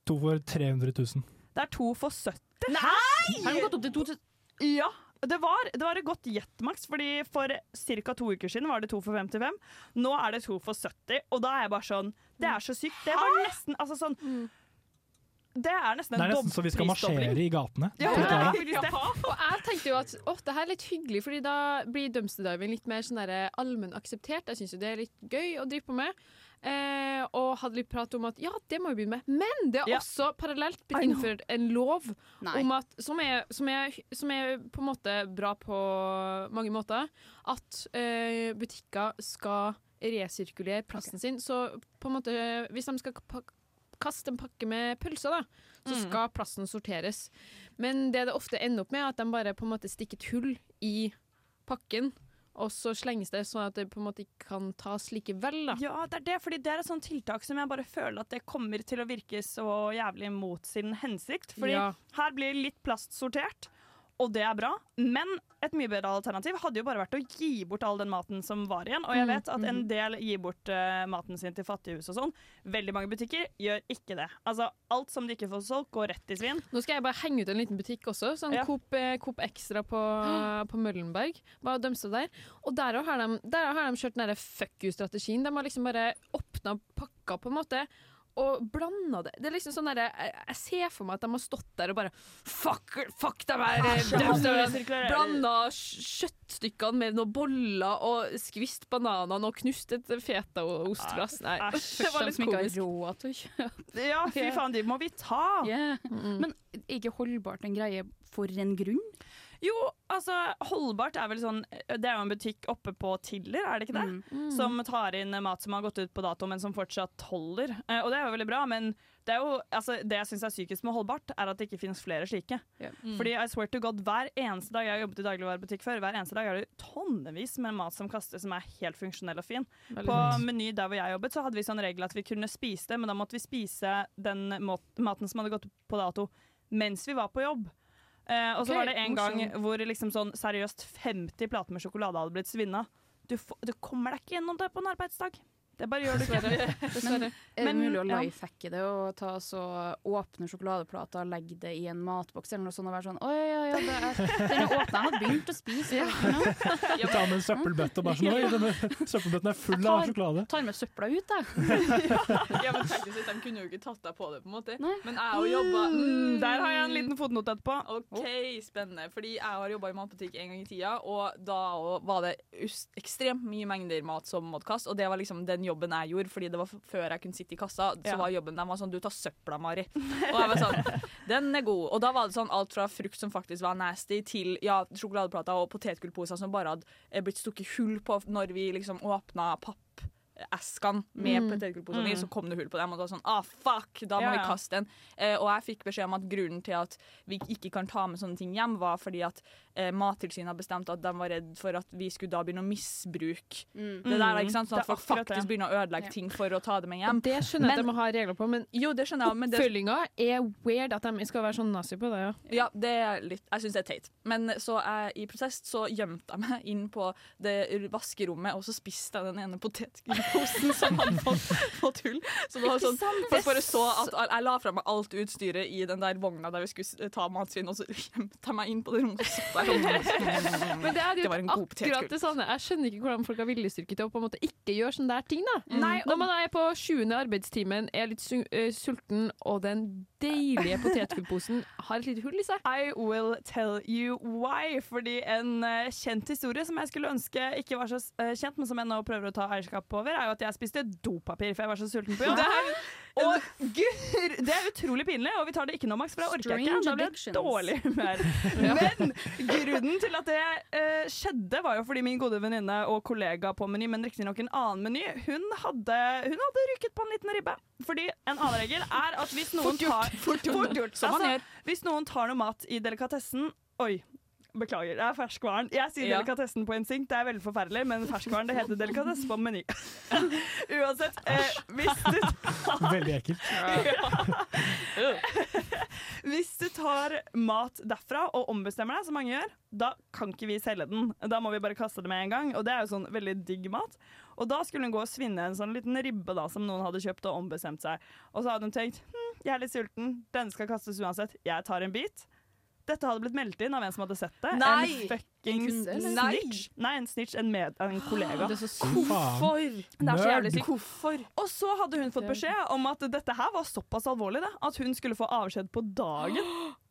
To for 300 000. Det er to for 70. Nei! Har de gått opp til to Ja. Det var, det var et godt gjett, Max, fordi for ca. to uker siden var det to for 55. Nå er det to for 70, og da er jeg bare sånn Det er så sykt. Det var nesten Altså sånn Det er nesten en Det er nesten så vi skal marsjere i gatene. Ja, tenker jeg. faktisk det. Og jeg tenkte jo at å, det her er litt hyggelig, Fordi da blir dumpster diving litt mer sånn der allmenn akseptert. Jeg syns jo det er litt gøy å drive på med. Eh, og hadde litt prat om at ja, det må vi begynne med. Men det har Ja. også parallelt blitt innført en lov om at, som, er, som, er, som er på en måte bra på mange måter. At eh, butikker skal resirkulere plasten sin. Så på en måte, hvis de skal kaste en pakke med pølser, da, så Mm. skal plasten sorteres. Men det det ofte ender opp med, er at de bare på en måte stikker et hull i pakken. Og så slenges det sånn at det på en måte ikke kan tas likevel. Da. Ja, det er det, fordi det er et sånt tiltak som jeg bare føler at det kommer til å virke så jævlig mot sin hensikt. Fordi Ja. her blir litt plast sortert, og det er bra. Men et mye bedre alternativ hadde jo bare vært å gi bort all den maten som var igjen. Og jeg Mm, vet at en mhm. del gir bort uh, maten sin til fattighus og sånn. Veldig mange butikker gjør ikke det. Altså, alt som de ikke får solgt, går rett i svin. Nå skal jeg bare henge ut en liten butikk også. Sånn Ja. Coop, eh, Coop Extra på, på Møllenberg. Bare dømste der. Og der har de, der har de kjørt den derre fuck you-strategien. De har liksom bare åpna pakka på en måte. Og blanda det. Det er liksom sånn der, jeg, jeg ser for meg at de har stått der og bare Fuck, fuck de her eh. Blanda kjøttstykkene med noen boller og skvist bananene og knust et feta og ostglass. Nei, Æsj, det var litt komisk. råd til å kjøpe. Ja, fy faen, de må vi ta! Yeah. Men er ikke holdbart en greie for en grunn? Jo, altså holdbart er vel sånn Det er jo en butikk oppe på Tiller, er det ikke det? Mm. Mm. Som tar inn mat som har gått ut på dato, men som fortsatt holder. Eh, og det er jo veldig bra, men det, er jo, altså, det jeg syns er sykest med holdbart, er at det ikke finnes flere slike. Mm. Fordi I swear to God, hver eneste dag jeg har jobbet i dagligvarebutikk før, hver eneste dag er det tonnevis med mat som kastes som er helt funksjonell og fin. Veldig På fint. Meny der hvor jeg jobbet, så hadde vi sånn regel at vi kunne spise det, men da måtte vi spise den mat maten som hadde gått på dato mens vi var på jobb. Eh, og så var det en gang hvor liksom sånn seriøst 50 plater med sjokolade hadde blitt svinna. Du, du kommer deg ikke gjennom det på en arbeidsdag. Det bare gjør du ikke. Dessverre. er det mulig å lifehacke det og ta så åpne sjokoladeplater og legge det i en matboks eller noe sånt og være sånn Oi, ja, ja, det er, den er åpna, jeg har begynt å spise. Ja. Du tar med en søppelbøtte og bare sånn Oi, denne søppelbøtten er full av sjokolade. Tar med søpla ut, jeg. Ja, men tenk deg, De kunne jo ikke tatt deg på det, på en måte. Men jeg har jobba Mm, der har jeg en liten fotnote etterpå. OK, spennende. Fordi jeg har jobba i matbutikk en gang i tida, og da var det ekstremt mye mengder mat som måtte kaste, og det var liksom den jobben jeg gjorde, fordi det var før jeg kunne sitte i kassa, så var jobben der var sånn Du tar søpla, Mari. Og jeg var sånn Den er god. Og da var det sånn alt fra frukt som faktisk var nasty, til ja, sjokoladeplater og potetgullposer som bare hadde eh, blitt stukket hull på når vi liksom åpna papp eskene med Mm. potetgullposene i, Mm. så kom det hull på dem. Og da sånn, ah fuck, da må Ja, vi kaste den. Eh, og jeg fikk beskjed om at grunnen til at vi ikke kan ta med sånne ting hjem, var fordi at eh, Mattilsynet har bestemt at de var redd for at vi skulle da begynne å misbruke Mm. det der. ikke sant? Sånn at folk faktisk begynner å ødelegge ting for å ta det med hjem. Det skjønner jeg at de har regler på, men, jo, det skjønner jeg, men oppfølginga er weird at de skal være sånn nazi på det. Ja. Ja, det er litt Jeg syns det er teit. Men så jeg, i protest så gjemte jeg meg inn på det vaskerommet, og så spiste jeg den ene potetgullposen som hadde fått, fått hull. Så det var sånn, for, for så at jeg la fra meg alt utstyret i den der vogna der vi skulle ta matsvinn, og så gjemte jeg meg inn på det rommet og satt sånn. Men det er jo Det var en god akkurat potetgull. det samme. Jeg skjønner ikke hvordan folk har viljestyrke til å på en måte ikke gjøre sånne der ting. da. Nei, Når man er på sjuende arbeidstimen, er litt su eh, sulten, og den deilige potetgullposen har et lite hull i seg. I will tell you why. Fordi en eh, kjent historie som jeg skulle ønske ikke var så eh, kjent, men som jeg nå prøver å ta eierskap over, er jo at jeg spiste dopapir, for jeg var så sulten på jobb. Og gud, det er utrolig pinlig, og vi tar det ikke noe, Max, for da orker jeg ikke. Da blir jeg dårlig humør. Men grunnen til at det uh, skjedde, var jo fordi min gode venninne og kollega på Meny, men riktignok en annen meny, hun hadde, hun hadde rykket på en liten ribbe. Fordi en annen regel er at hvis noen Fort gjort, tar fort gjort. Som man Altså. Hvis noen tar noe mat i delikatessen Oi. Beklager, det er ferskvaren. Jeg sier Ja. delikatessen på instinkt, det er veldig forferdelig, men ferskvaren det heter delikatesse på meny. Uansett, eh, hvis du Veldig ekkelt. Hvis du tar mat derfra og ombestemmer deg, som mange gjør, da kan ikke vi selge den. Da må vi bare kaste det med en gang, og det er jo sånn veldig digg mat. Og da skulle hun gå og svinne en sånn liten ribbe da, som noen hadde kjøpt og ombestemt seg. Og så hadde hun tenkt hm, jeg er litt sulten, denne skal kastes uansett, jeg tar en bit. Dette hadde blitt meldt inn av en som hadde sett det. Nei! En eller? snitch. Nei, en snitch, en, med, en kollega. Det er så sykt. Hvorfor? Det er så jævlig sykt. Hvorfor? Og så hadde hun fått beskjed om at dette her var såpass alvorlig da, at hun skulle få avskjed på dagen.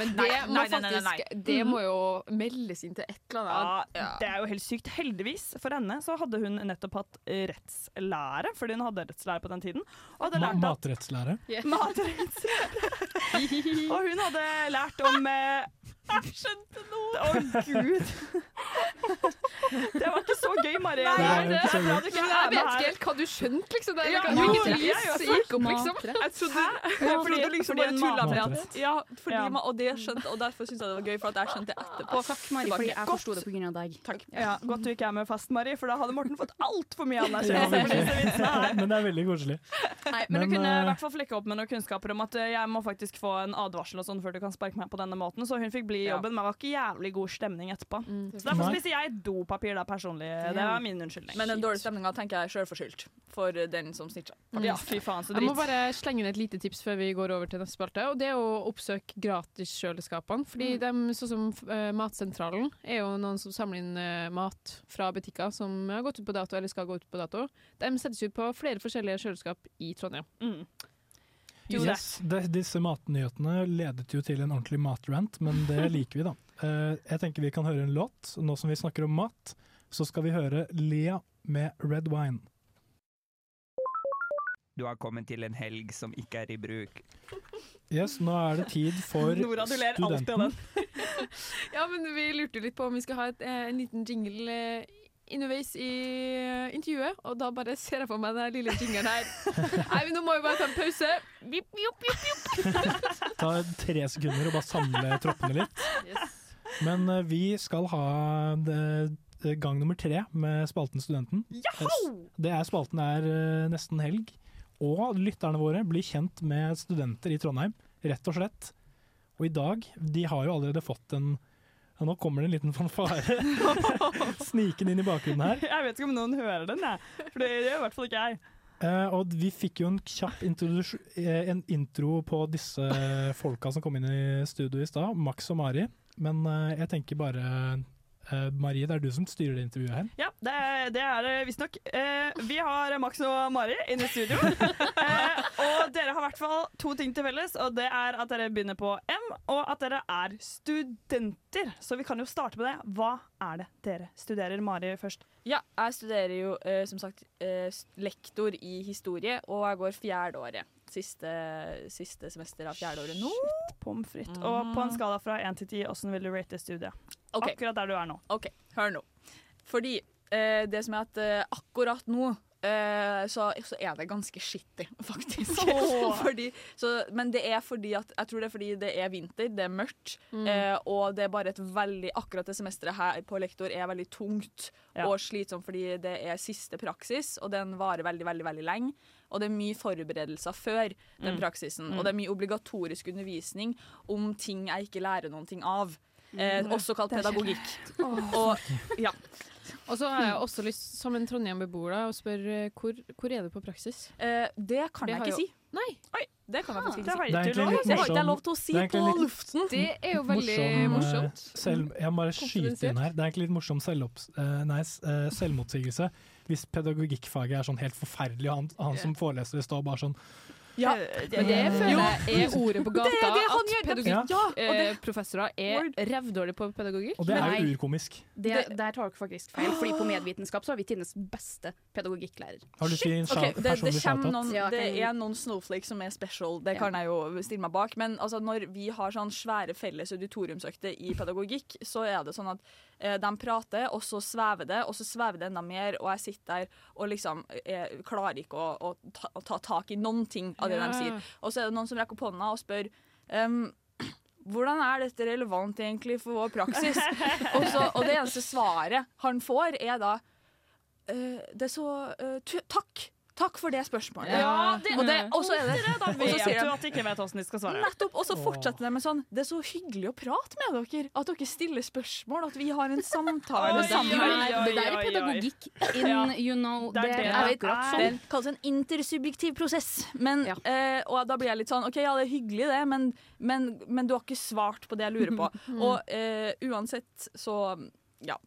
Men det, Nei, må nei, nei, nei, faktisk, nei. det må jo meldes inn til et eller annet. Ja, det er jo helt sykt. Heldigvis for henne så hadde hun nettopp hatt rettslære, fordi hun hadde rettslære på den tiden. Og hadde Ma lært at matrettslære. Matrettslære. og hun hadde lært om eh, Jeg skjønte noe! Å, gud. Det var ikke så gøy, Marie. Nei, det jeg, Men gøy. jeg vet ikke helt hva du skjønte, liksom. Det er Ja, jeg er lys gikk opp, liksom. Jeg trodde, jeg Fordi- liksom fordi bare tulla med at Ja, fordi, Ja. og det skjønte Og derfor syntes jeg det var gøy, for at jeg skjønte det etterpå. Takk, Mari, Tilbake. fordi jeg forsto det av deg. Takk. Ja, godt du ikke er med fast, Mari, for da hadde Morten fått altfor mye Ja, anerkjennelse for disse vitsene her. Men det er veldig koselig. Nei, men, Men, du kunne i eh, hvert fall flekke opp med noen kunnskaper om at eh, jeg må faktisk få en advarsel og sånn før du kan sparke meg på denne måten. Så hun fikk bli i Ja. jobben, men det var ikke jævlig god stemning etterpå. Så derfor spiser jeg dopapir da personlig. Det var min unnskyldning. Men den dårlige stemninga tenker jeg er sjølforskyldt for den som snitcha. Ja, fy faen, så Jeg må bare slenge inn et lite tips før vi går over til neste spalte. Og det er å oppsøke gratiskjøleskapene. Fordi dem, sånn som uh, Matsentralen er jo noen som samler inn uh, mat fra butikker som har gått ut på dato eller skal gå ut på dato. De settes ut på flere forskjellige kjøleskap i Trondheim. Mm. Yes, de, disse matnyhetene ledet jo til en ordentlig matrant, men det liker vi, da. Uh, jeg tenker vi kan høre en låt. Nå som vi snakker om mat, så skal vi høre Lea med Red Wine. Du har kommet til en helg som ikke er i bruk. Yes, nå er det tid for Nora, du ler alltid av den. Ja, men vi lurte litt på om vi skal ha et, eh, en liten jingle eh, underveis i eh, intervjuet, og da bare ser jeg for meg den lille jingeren her. Nei, men nå må vi bare ta en pause. Bip, bip, bip. Ta tre sekunder og bare samle troppene litt. Yes. Men uh, vi skal ha det, det gang nummer tre med spalten Studenten. Joho! Det er Spalten er uh, nesten helg, og lytterne våre blir kjent med studenter i Trondheim, rett og slett. Og i dag, de har jo allerede fått en ja, Nå kommer det en liten fanfare snikende inn i bakgrunnen her. Jeg vet ikke om noen hører den, jeg. For det gjør i hvert fall ikke jeg. Uh, og vi fikk jo en kjapp eh, en intro på disse folka som kom inn i studio i stad, Max og Mari. Men uh, jeg tenker bare eh, Marie, det er du som styrer det intervjuet her. Ja, det, det er det visstnok. Uh, vi har Max og Mari inne i studio. uh, og dere har i hvert fall to ting til felles, og det er at dere begynner på M, og at dere er studenter. Så vi kan jo starte med det. Hva er det dere studerer? Mari først. Ja, jeg studerer jo som sagt eh, lektor i historie, og jeg går fjerdeåret. Siste, siste semester av fjerdeåret nå. Pommes frites. Og på en skala fra 1 til 10, hvordan vil du rate studiet? Ok. Akkurat der du er nå. OK, hør nå. Fordi eh, det som er at eh, akkurat nå eh, så, så er det ganske skittig, faktisk. Fordi, så, men det er fordi at Jeg tror det er fordi det er vinter, det er mørkt, Mm. eh, og det er bare et veldig Akkurat det semesteret her på lektor er veldig tungt Ja. og slitsomt fordi det er siste praksis, og den varer veldig, veldig, veldig lenge. Og det er mye forberedelser før den Mm. praksisen, Mm. og det er mye obligatorisk undervisning om ting jeg ikke lærer noen ting av. Eh, Mm. også kalt er pedagogikk. Og, ja. Og så har jeg også lyst, som en Trondheim-beboer, å spørre hvor, hvor er du på praksis? Eh, det kan Det jeg ikke jo- si. Nei. Oi, det kan jeg faktisk ikke er si. Det Det egentlig litt morsomt. Det er lov til å si er på luften. Det er jo veldig morsom, eh, morsomt. Selv, jeg må bare skyte inn her. Det er egentlig litt morsom eh, eh, selvmotsigelse. Hvis pedagogikkfaget er sånn helt forferdelig, og han, han som foreleser står bare sånn Ja, Men det føler jeg er ordet på gata. Det er det han at pedagogikkprofessorer Ja, eh, er rævdårlige på pedagogikk. Og det er jo urkomisk. Det, der tar dere faktisk feil, fordi på medvitenskap så har vi tidenes beste pedagogikklærer. Har du Shit! Okay, det, det, noen, det er noen snowflakes som er special, det kan jeg jo stille meg bak. Men altså, når vi har sånn svære felles auditoriumsøkter i pedagogikk, så er det sånn at eh, de prater, og så svever det, og så svever det enda mer, og jeg sitter der og liksom eh, klarer ikke å, å, ta, å ta tak i noen ting av det Ja. de sier. Og så er det noen som rekker opp hånda og spør um, hvordan er dette relevant egentlig for vår praksis? og, så, og det eneste svaret han får, er da uh, Det er så uh, Takk! Takk for det spørsmålet. Ja, det- og, det, og så er det da vet du at de ikke vet hvordan de skal svare. Nettopp! Og så fortsetter de med sånn Det er så hyggelig å prate med dere. At dere stiller spørsmål. At vi har en samtale Oi, sammen. oi, oi, Det der er pedagogikk in, Ja. you know, Det er det det er det akkurat sånn. Det kalles en intersubjektiv prosess. Men, eh, og da blir jeg litt sånn OK, ja, det er hyggelig det, men, men, men du har ikke svart på det jeg lurer på. Mm. og eh, uansett så Ja.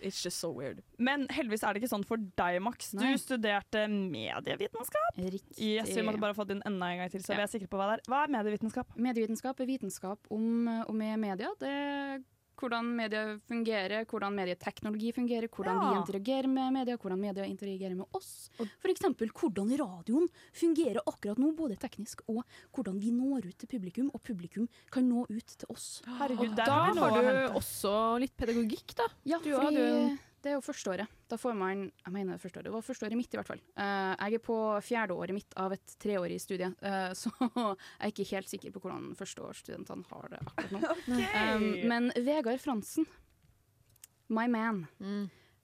It's just so weird. Men heldigvis er det ikke sånn for deg, Max. Du Nei. studerte medievitenskap. Riktig. Yes, vi måtte bare få din enda en gang til, så vi er sikre på hva det er. Hva er medievitenskap? Medievitenskap er vitenskap om, om media. Det hvordan media fungerer, hvordan medieteknologi fungerer, hvordan vi interagerer med media, hvordan media interagerer med oss. F.eks. hvordan radioen fungerer akkurat nå, både teknisk og hvordan vi når ut til publikum, og publikum kan nå ut til oss. Herregud, Og der da har du også litt pedagogikk, da. Ja, Du fordi Ja, en- det er jo førsteåret. Da får man Jeg mener førsteåret. Det var førsteåret mitt, i hvert fall. Eh, jeg er på fjerdeåret mitt av et treårig studie, eh, så jeg er ikke helt sikker på hvordan førsteårsstudentene har det akkurat nå. okay. Um, men Vegard Fransen, my man,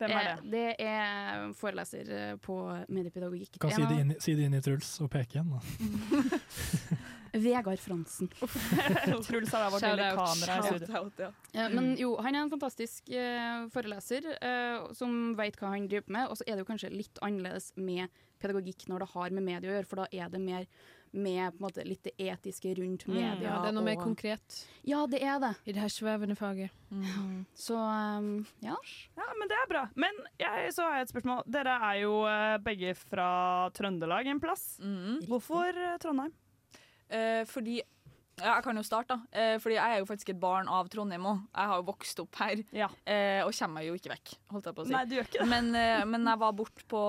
Hvem er det? det er foreleser eh, på mediepedagogikk. Kan si det, inn, si det inn i Truls og peke igjen. Da. Vegard Fransen. Truls har vært lille kamera. Ja, men jo, han er en fantastisk uh, foreleser uh, som vet hva han driver med. Og så er det jo kanskje litt annerledes med pedagogikk når det har med media å gjøre, for da er det mer med på en måte, litt det etiske rundt Mm, media. ja, det er noe mer konkret. Ja, det er det. I det her svevende faget. Så um, ja. Ja, men det er bra. Men jeg, så har jeg et spørsmål. Dere er jo eh, begge fra Trøndelag en plass. Hvorfor eh, Trondheim? Eh, fordi ja, Jeg kan jo starte, da. Eh, fordi jeg er jo faktisk et barn av Trondheim òg. Jeg har jo vokst opp her, eh, og kommer meg jo ikke vekk. holdt jeg på å si. Nei, du gjør ikke det. Men, eh, men jeg var borte på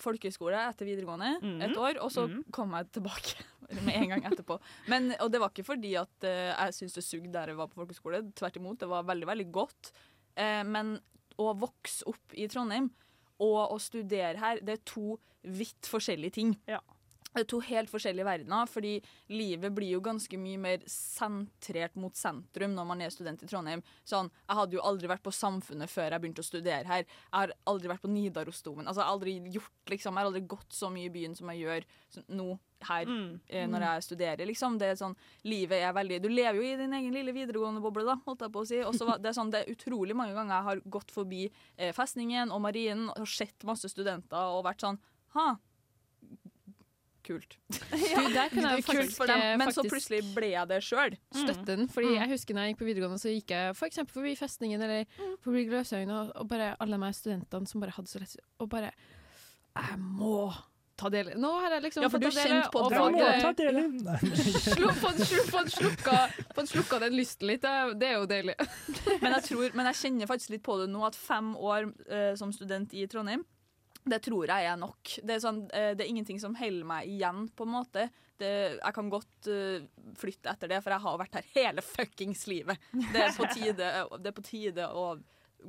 folkehøyskole etter videregående Mhm. et år, og så Mhm. kom jeg tilbake med en gang etterpå. Men, og det var ikke fordi at eh, jeg syntes det sugde der jeg var på folkehøyskole. Tvert imot, det var veldig, veldig godt. Eh, men å vokse opp i Trondheim og å studere her, det er to vidt forskjellige ting. Er to helt forskjellige verdener, fordi livet blir jo ganske mye mer sentrert mot sentrum når man er student i Trondheim. Sånn, jeg hadde jo aldri vært på Samfunnet før jeg begynte å studere her. Jeg har aldri vært på Nidarosdomen. Altså, jeg har aldri gjort liksom, jeg har aldri gått så mye i byen som jeg gjør nå her Mm. eh, når jeg studerer. Liksom. Det er sånn, livet er veldig Du lever jo i din egen lille videregående boble, da, holdt jeg på å si. Og så det, er sånn, det er utrolig mange ganger jeg har gått forbi eh, festningen og Marien og sett masse studenter og vært sånn Ha, kult. Du, der kunne jeg kult for dem, men men så plutselig ble jeg det sjøl. Støtte den. Fordi jeg husker når jeg gikk på videregående, så gikk jeg for eksempel forbi festningen eller forbi Gløshaugen, og, og bare alle de studentene som bare hadde så lett Og bare Jeg må ta del Nå har jeg liksom Ja, for du kjente på draget. fått, Jeg eh, ja. Fått slukka, slukka den lysten litt. Det det er jo deilig. Men jeg, tror, men jeg kjenner faktisk litt på det nå, at fem år eh, som student i Trondheim, det tror jeg er nok. Det er, sånn, eh, det er ingenting som holder meg igjen, på en måte. Det, jeg kan godt uh, flytte etter det, for jeg har vært her hele fuckings livet. Det er på tide, det er på tide å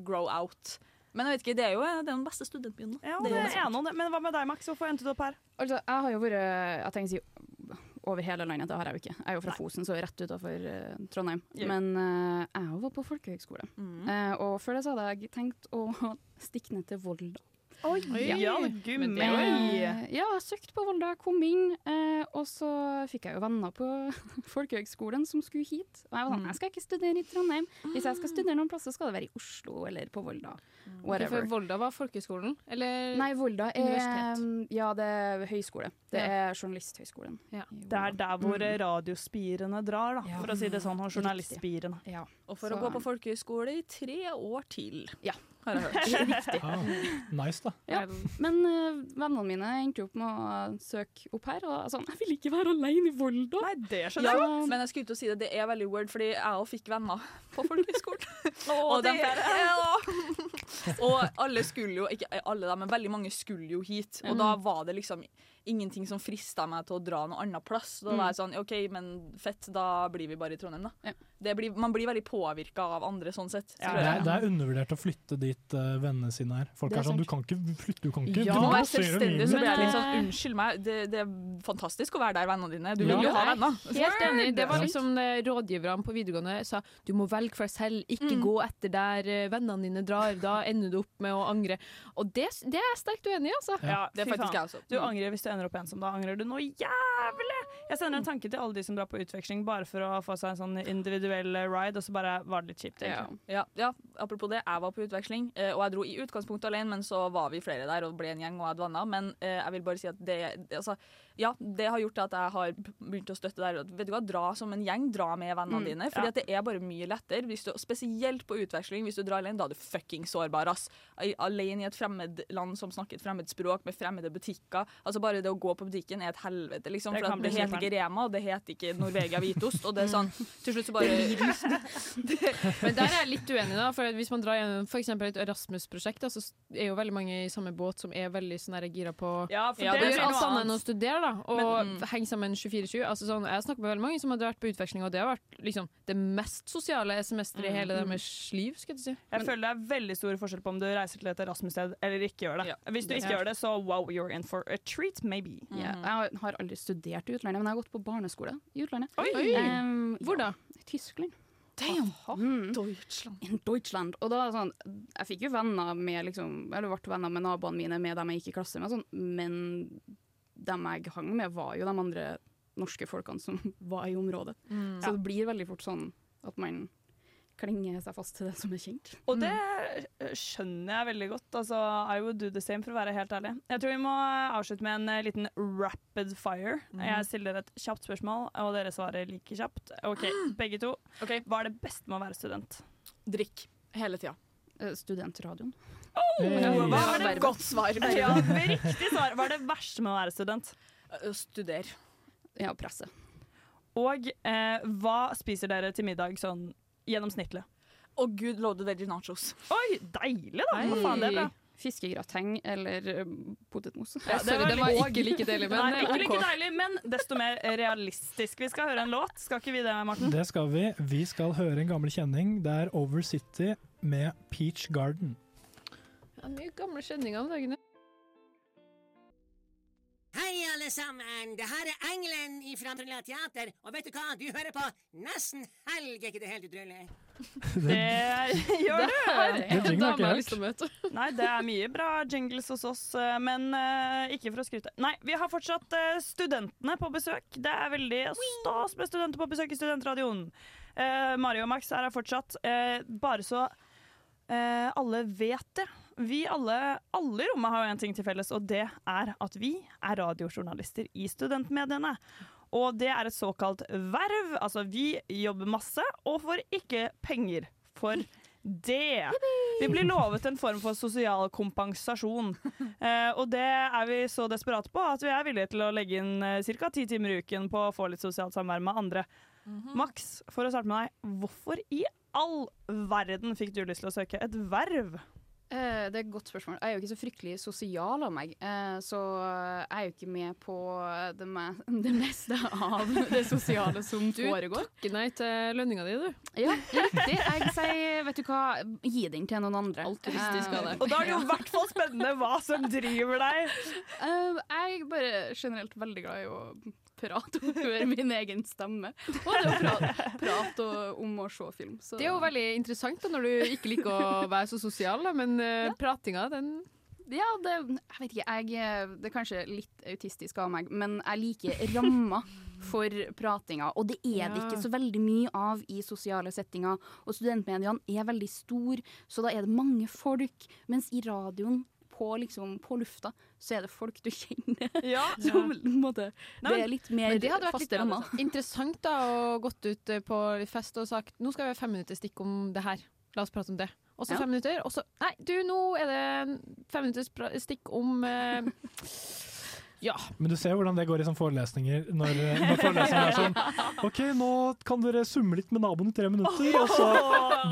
grow out. Men jeg vet ikke, det er jo det er den beste studentbyen. Ja, Det det er noe. enig. Men hva med deg, Max? Hvorfor endte du opp her? Altså, jeg har jo vært jeg tenker å si, over hele landet, det har jeg jo ikke. Jeg er jo fra Fosen, så rett utafor Trondheim. Jo. Men uh, jeg jo var på folkehøgskole. Mm. Uh, og før det så hadde jeg tenkt å stikke ned til Volda. Oi, Ja. gummi. Men det- Ja, jeg søkte på Volda, kom inn, eh, og så fikk jeg jo venner på folkehøgskolen som skulle hit. Og jeg var sånn, jeg skal ikke studere i Trondheim. Hvis jeg skal studere noen plasser, skal det være i Oslo eller på Volda. Whatever. For Volda var folkehøgskolen? Eller Nei, Volda er universitet? Ja, det er høyskole. Det er Journalisthøgskolen. Det er der hvor Mm. radiospirene drar, da, for å si det sånn. Og journalistspirene. Ja. Og for å gå på folkehøyskole i tre år til, Ja. Har jeg hørt. Riktig. Ah, nice, da. Ja. Men uh, vennene mine endte opp med å søke opp her, og jeg sånn Jeg vil ikke være alene i Volda. Nei, det skjønner Ja, men jeg skulle ikke si det, det er veldig weird, fordi jeg òg fikk venner på folkehøyskolen. Å, og, de, ja. Og alle skulle jo, ikke alle da, men veldig mange skulle jo hit. Og Mm. da var det liksom ingenting som frista meg til å dra noe annet plass. Da Mm. var jeg sånn OK, men fett, da blir vi bare i Trondheim, da. Det blir, man blir veldig påvirka av andre sånn sett. Det er, det er undervurdert å flytte dit uh, vennene sine er. Folk er, er sånn, du kan ikke flytte, du kan ikke Ja, du må være selvstendig, så blir jeg litt sånn Unnskyld meg, det, det er fantastisk å være der vennene dine. Du Ja. vil jo ha er venner. Helt enig. Det var liksom det rådgiverne på videregående sa. Du må velge for deg selv, ikke Mm. gå etter der eh, vennene dine drar. Da ender du opp med å angre. Og det, det er jeg sterkt uenig i, altså. Ja, det er faktisk jeg også. Du Mm. angrer hvis du ender opp ensom. Da angrer du noe jævlig! Jeg sender en tanke til alle de som drar på utveksling bare for å få seg en sånn individuell eh, ride, og så bare var det litt kjipt. egentlig. Ja, ja, apropos det, jeg var på utveksling, eh, og jeg dro i utgangspunktet alene, men så var vi flere der og ble en gjeng og jeg venner. Men eh, jeg vil bare si at det, det- altså, ja, det har gjort at jeg har begynt å støtte der. Vet du hva, Dra som en gjeng, dra med vennene Mm, dine. Fordi ja. det er bare mye lettere. Hvis du, spesielt på utveksling, hvis du drar alene, da er du fucking sårbar. ass. Alene i et fremmed land som snakker et fremmed språk, med fremmede butikker. Altså Bare det å gå på butikken er et helvete, liksom. Det For at det heter ikke Rema, og det heter ikke Norvegia hvitost. Og det er sånn Til slutt så bare Men der er jeg litt uenig, da. For hvis man drar gjennom eksempel et Erasmus-prosjekt, så er jo veldig mange i samme båt som er veldig sånn gira på Ja, for ja, det blir gjøre alt annet enn å studere, da. Og Men- mm. henge sammen 24-7. Altså, sånn, jeg snakker med veldig mange som har vært på utveksling, og det har vært liksom, det mest sosiale semesteret i hele Mm. deres liv. Skal jeg si. Jeg føler det er veldig stor forskjell på om du reiser til et Erasmus-sted eller ikke gjør det. Hvis du ikke gjør det, så wow, you're in for a treat, maybe. Ja, jeg har- aldri studert i utlandet, men jeg har gått på barneskole i utlandet. Oi! Em, Hvor da? I Tyskland. Damn! Mm. Deutschland. In Deutschland. Og da er det sånn, jeg fikk jo venner med liksom, eller ble venner med naboene mine, med dem jeg gikk i klasse med, sånn, men dem jeg hang med, var jo de andre norske folkene som var i området. Mm. Så Ja. det blir veldig fort sånn at man klinger seg fast til det som er kjent. Og det eh, skjønner jeg veldig godt. Altså, I would do the same, for å være helt ærlig. Jeg tror vi må avslutte med en eh, liten rapid fire. Mm. Jeg stiller et kjapt spørsmål, og dere svarer like kjapt. Ok, Begge to. Hva er det beste med å være student? Drikk. Hele tida. Eh, Studentradioen. Oh. Hva er det Godt svar. Ja, riktig svar. Hva er det verste med å være student? Studere. Ja, presse. Og eh, hva spiser dere til middag sånn gjennomsnittlig? Å gud, loaded veggie nachos. Oi, deilig da! Hva faen, det er bra. Fiskegrateng eller uh, potetmos. Ja, sorry, det var ikke like deilig, men Nei, ikke like deilig, men desto mer realistisk. Vi skal høre en låt, skal ikke vi det, Martin? Det skal vi. Vi skal høre en gammel kjenning. Det er Over City med Peach Garden. Ja, mye gamle kjenninger om dagene. Hei, alle sammen! Det her er Engelen fra Trøndelag Teater. Og vet du hva? Du hører på Nesten helg, er ikke det helt utrolig? Det gjør du! Det er dame jeg har lyst til å møte. Nei, det er mye bra jingles hos oss, eh, men uh, ikke for å skryte. Nei, vi har fortsatt uh, studentene på besøk. Det er veldig stas med studenter på besøk i Studentradioen. Uh, Mari og Max er her fortsatt. Eh, bare så eh, alle vet det. Vi alle, alle i rommet har jo en ting til felles, og det er at vi er radiojournalister i studentmediene. Og det er et såkalt verv. Altså, vi jobber masse og får ikke penger for det. Vi blir lovet en form for sosial kompensasjon. Eh, og det er vi så desperate på at vi er villige til å legge inn eh, ca. ti timer i uken på å få litt sosialt samvær med andre. Max, for å starte med deg, hvorfor i all verden fikk du lyst til å søke et verv? Eh, det er et godt spørsmål. Jeg er jo ikke så fryktelig sosial av meg, eh, så jeg er jo ikke med på det, me det meste av det sosiale som Du foregår. takker nei til lønninga di, du. Ja, riktig. Jeg sier, vet du hva, gi den til noen andre. Altruistisk av deg. Og da er det jo i hvert fall spennende hva som driver deg. Eh, jeg er bare generelt veldig glad i å prate og høre min egen stemme. Og det å prate, prate om å se film. Så. Det er jo veldig interessant da, når du ikke liker å være så sosial, da, men ja. pratinga, den Ja, det, jeg vet ikke, jeg, det er kanskje litt autistisk av meg, men jeg liker ramma for pratinga. Og det er det Ja. ikke så veldig mye av i sosiale settinger. Og studentmediene er veldig stor, så da er det mange folk. Mens i radioen, på, liksom, på lufta, så er det folk du kjenner. Ja. Som, måte, Nei, det er litt mer men det hadde vært litt rammer. interessant da, å gått ut eh, på fest og sagt nå skal vi ha fem minutter stikk om det her. La oss prate om det. Og så Ja. fem minutter, og så Nei, du, nå er det fem minutters stikk om eh, Ja. Men du ser jo hvordan det går i sånne forelesninger. Når, når forelesningen er sånn OK, nå kan dere summe litt med naboen i tre minutter. Og så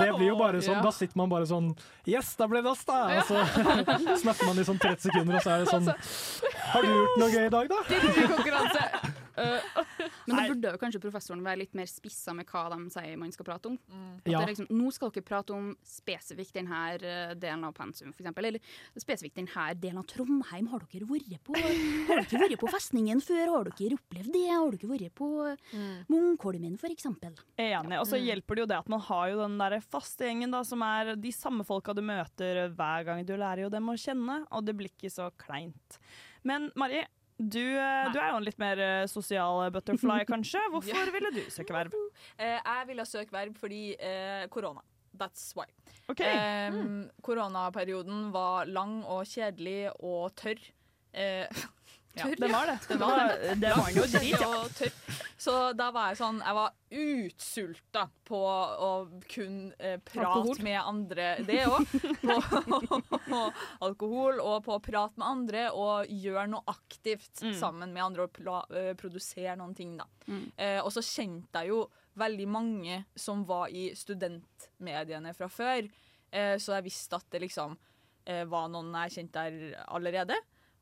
Det blir jo bare sånn. Da sitter man bare sånn Yes, da ble det oss, da! Og så snakker man i sånn 30 sekunder, og så er det sånn Har du gjort noe gøy i dag, da? konkurranse. Men da burde jo kanskje professoren være litt mer spissa med hva de sier man skal prate om. At Ja. det liksom, nå skal dere prate om spesifikt denne eh, delen av pensum, f.eks. Eller spesifikt denne delen av Trondheim. Har dere vært på, har dere vært på festningen før? Har dere opplevd det? Har dere vært på Munkholmen, for eksempel? Enig. Og så hjelper det jo det at man har jo den der faste gjengen da, som er de samme folka du møter hver gang. Du lærer jo dem å kjenne, og det blir ikke så kleint. Men Mari, du, eh, du er jo en litt mer eh, sosial butterfly, kanskje. Hvorfor ville du søke verv? Eh, jeg ville søke verv fordi eh, korona. That's why. Ok. Eh, Koronaperioden var lang og kjedelig og tørr. Eh, Ja, det var det. Den Det var- det var jo drit, ja. Så da var jeg sånn Jeg var utsulta på å kun eh, prate Alkohol. med andre. Det òg. På alkohol og på å prate med andre og gjøre noe aktivt Mm. sammen med andre og pla eh, produsere noen ting, da. Mm. Eh, og så kjente jeg jo veldig mange som var i studentmediene fra før, eh, så jeg visste at det liksom eh, var noen jeg kjente der allerede.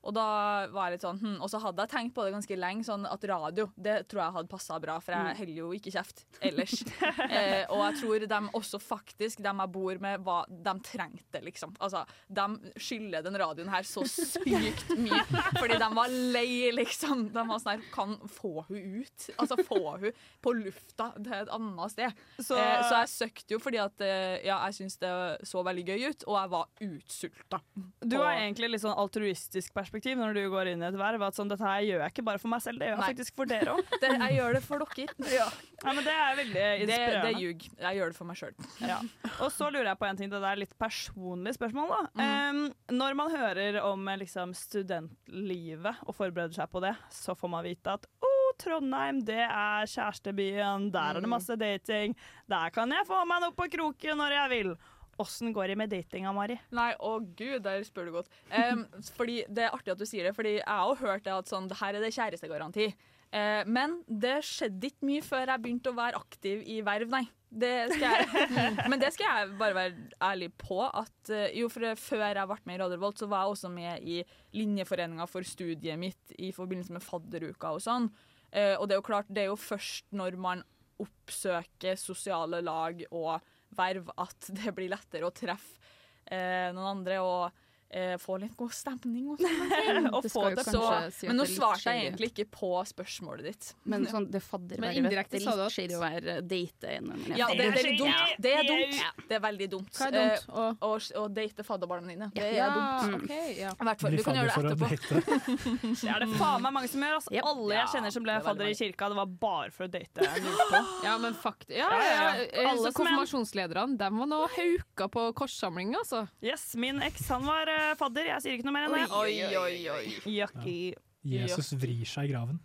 Og da var jeg litt sånn, hm. og så hadde jeg tenkt på det ganske lenge, sånn at radio det tror jeg hadde passa bra, for jeg Mm. heller jo ikke kjeft ellers. eh, og jeg tror de også faktisk, de jeg bor med, var, de trengte liksom. Altså, de skylder den radioen her så sykt mye, fordi de var lei, liksom. De var sånn her, kan få hun ut? Altså, få hun på lufta til et annet sted. Så- eh, så jeg søkte jo fordi at eh, ja, jeg syntes det så veldig gøy ut, og jeg var utsulta. Du har egentlig litt sånn altruistisk perspektiv når du går inn i et verv. At sånn, dette her gjør jeg ikke bare for meg selv, det gjør jeg Nei. faktisk for dere òg. Jeg gjør det for dere. Ja. ja, men det er veldig Det, det inspirerende. er ljug. Jeg gjør det for meg sjøl. Ja. Og så lurer jeg på en ting, det er litt personlig spørsmål. da. Mm. Um, når man hører om liksom, studentlivet og forbereder seg på det, så får man vite at å, Trondheim, det er kjærestebyen, der er det Mm. masse dating, der kan jeg få meg noe på kroken når jeg vil. Åssen går det med datinga, Mari? Nei, å gud, der spør du godt. Um, fordi Det er artig at du sier det, fordi jeg har også hørt det at sånn, det her er det kjærestegaranti. Uh, men det skjedde ikke mye før jeg begynte å være aktiv i verv, nei. Det jeg, men det skal jeg bare være ærlig på. At, eh, jo, for Før jeg ble med i Radio så var jeg også med i linjeforeninga for studiet mitt i forbindelse med fadderuka og sånn. Uh, og det er jo klart, det er jo først når man oppsøker sosiale lag og verv at det blir lettere å treffe eh, noen andre og eh, få litt god stemning og sånne ting. Og Det få det så, si men nå det er litt svarte jeg egentlig ikke på spørsmålet ditt. Men sånn, det faddervervet, Men det indirekte er sa du litt at- shady å være date når man er Ja, det, det er litt dumt. Det er dumt. Det er veldig dumt. Hva er dumt? Eh, å, å date fadderbarna dine. Det er Ja, dumt. ja. I hvert fall. Du kan gjøre det fadder å etterpå. Det er det faen meg mange som gjør. Altså. Alle jeg kjenner som ble det er fadder i kirka, det var bare for å date. På. Ja, men fakt ja, Ja, ja, ja. Alle er- konfirmasjonslederne de var nå hauka på korssamling, altså. Yes, Min eks han var eh, fadder. Jeg sier ikke noe mer enn det. Oi, oi, oi. Yucky. Jesus vrir seg i graven.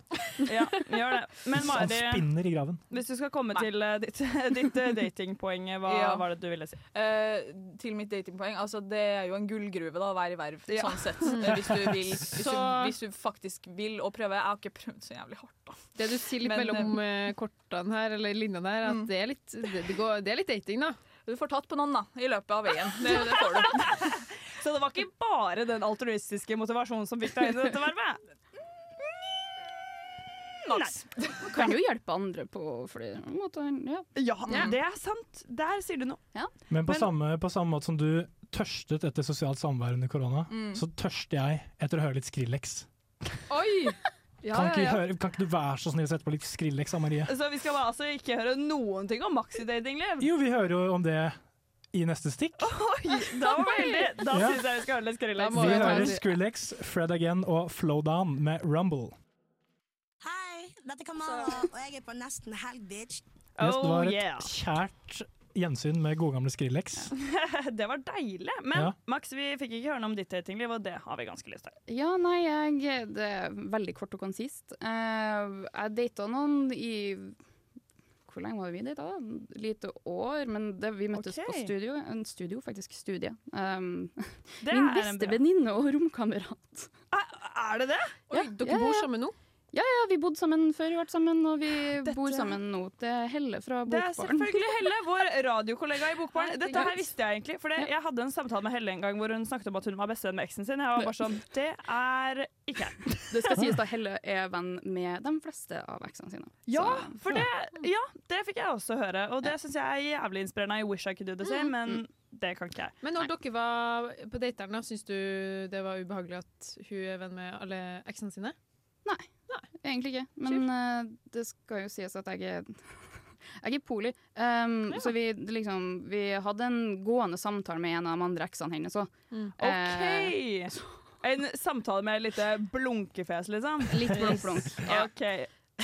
Ja, gjør det. Men Han spinner i graven. hvis du skal komme til eh, ditt, ditt eh, datingpoeng, hva Ja. var det du ville si? Eh, til mitt datingpoeng. Altså, det er jo en gullgruve da, å være i verv, Ja. sånn sett. Eh, hvis, du vil, hvis, du, Så- hvis du faktisk vil å prøve. Jeg har ikke prøvd så jævlig hardt, da. Det du sier litt Men, mellom eh, kortene her, eller linjene her, at Mm. det, er litt, det, det, går, det er litt dating, da. Du får tatt på noen da, i løpet av veien. Det, det får du. Det var ikke bare den altruistiske motivasjonen som fikk deg inn i dette vervet? Max. Kan jo hjelpe andre på flere måter. Ja, Ja, det er sant. Der sier du noe. Men på, samme, på samme måte som du tørstet etter sosialt samvær under korona, Mm. så tørster jeg etter å høre litt Skrillex. Oi! Ja, kan, ikke ja, ja. Høre, kan ikke du være så snill å sette på litt Skrillex, Ann Marie? Så vi skal altså ikke høre noen ting om Maxi-datingliv? Jo, vi hører jo om det i neste stikk. Oi, da var veldig Da Ja. syns jeg vi skal høre litt Skrillex. Vi hører Skrillex, Fred Again og Flow Down med Rumble. Hei, dette er Kamara, og jeg er på nesten helg, bitch. Yes, det var et Oh, kjært gjensyn med gode gamle Skrillex. det var deilig. Men Ja. Max, vi fikk ikke høre noe om ditt datingliv, og det har vi ganske lyst til. Ja, nei, jeg, det er veldig kort og konsist. Eh, jeg data noen i Hvor lenge var vi data? da? Lite år, men det, vi møttes okay. på studio. En studio, faktisk. Studie. Um, min er beste venninne og romkamerat. Er det det? Ja, dere ja, bor sammen nå? Ja, ja, vi bodde sammen før vi ble sammen, og vi bor sammen nå. Det er Helle fra Det er selvfølgelig Helle, vår radiokollega i Bokbaren. Dette her visste jeg egentlig, for det, jeg hadde en samtale med Helle en gang hvor hun snakket om at hun var bestevenn med eksen sin. Jeg var bare sånn Det er ikke jeg. Det skal sies da Helle er venn med de fleste av eksene sine. Ja, Så- for det, ja, det fikk jeg også høre, og det syns jeg er jævlig inspirerende. I wish I could do the same, men det kan ikke jeg. Men når dere var på dateren, da, syns du det var ubehagelig at hun er venn med alle eksene sine? Egentlig ikke, men uh, det skal jo sies at jeg er jeg er poli, um, så vi, liksom, vi hadde en gående samtale med en av de andre eksene hennes òg. OK! En samtale med et lite blunkefjes, liksom? Litt blunk-blunk, ja. OK.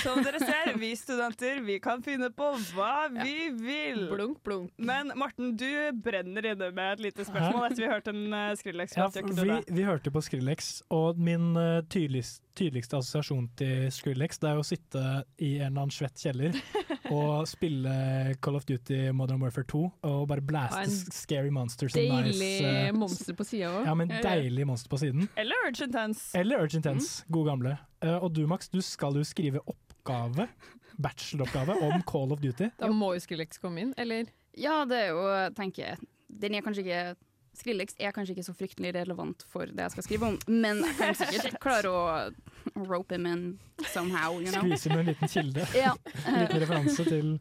Som dere ser, vi studenter vi kan finne på hva vi vil. Blunk, blunk. Men Morten, du brenner inne med et lite spørsmål etter vi hørte en uh, Skrillex. Ja, vi, vi hørte på Skrillex, og min uh, tydeligst, tydeligste assosiasjon til Skrillex Det er å sitte i en eller annen svett kjeller og spille Call of Duty Modern Warfare 2 og bare blaste Scary Monsters and Deilig nice, eh, monster på sida òg. Ja, men deilig monster på siden. Eller Urgent Tense. Eller Urgent Tense, gode gamle. Eh, og du Max, du skal jo skrive oppgave, bacheloroppgave, om Call of Duty. Da må jo Skrillex komme inn, eller? Ja, det er jo, tenker jeg Den er kanskje ikke Skrillex er kanskje ikke så fryktelig relevant for det jeg skal skrive om, men jeg kan sikkert klare å rope him in somehow, you know. Skvise med en liten kilde. Ja. En liten referanse til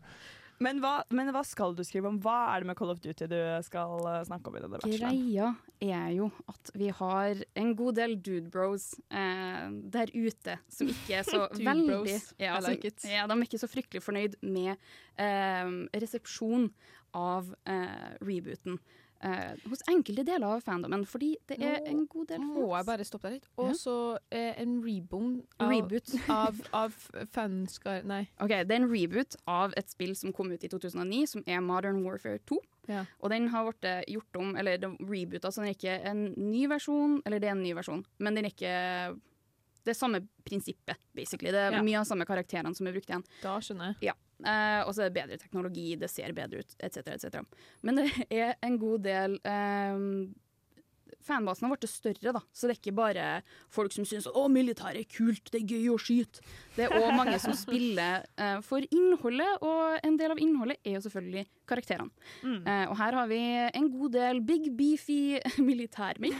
Men hva, men hva skal du skrive om? Hva er det med Call of Duty du skal uh, snakke om i denne? Greia er jo at vi har en god del dude bros eh, der ute som ikke er så veldig ja, som, like ja, De er ikke så fryktelig fornøyd med eh, resepsjon av eh, rebooten. Eh, hos enkelte deler av fandomen, fordi det er Nå en god del Må jeg bare stoppe deg litt? Og så eh, en reboom av, Reboot. av, av fanskar... Nei. Ok, Det er en reboot av et spill som kom ut i 2009, som er Modern Warfare 2. Ja. Og den har blitt gjort om, eller reboota, så den er ikke en ny versjon, eller det er en ny versjon, men den er ikke Det er samme prinsippet, basically. Det er Ja. mye av samme karakterene som er brukt igjen. Da skjønner jeg. Ja. Eh, og så er det bedre teknologi, det ser bedre ut, etc., etc. Men det er en god del eh, Fanbasen har blitt større, da, så det er ikke bare folk som syns å, militæret er kult, det er gøy å skyte. Det er òg mange som spiller eh, for innholdet, og en del av innholdet er jo selvfølgelig karakterene. Mm. Eh, og her har vi en god del big beefy militærmenn.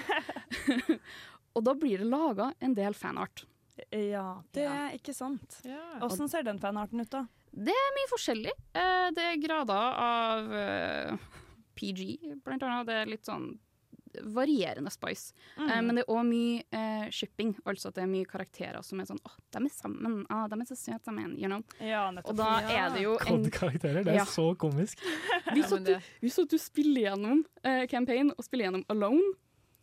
og da blir det laga en del fanart. Ja, det er ikke sant. Åssen ser den fanarten ut, da? Det er mye forskjellig. Eh, det er grader av eh, PG, blant annet. Det er litt sånn varierende spice. Mm. Eh, men det er òg mye shipping, altså at det er mye karakterer som er sånn Å, de er sammen. Å, de er så søte sammen. You know? Ja, nettopp. Og da er det jo en Kodekarakterer, Det er Ja. så komisk. Hvis at, du, hvis at du spiller gjennom eh, campaign og spiller gjennom Alone,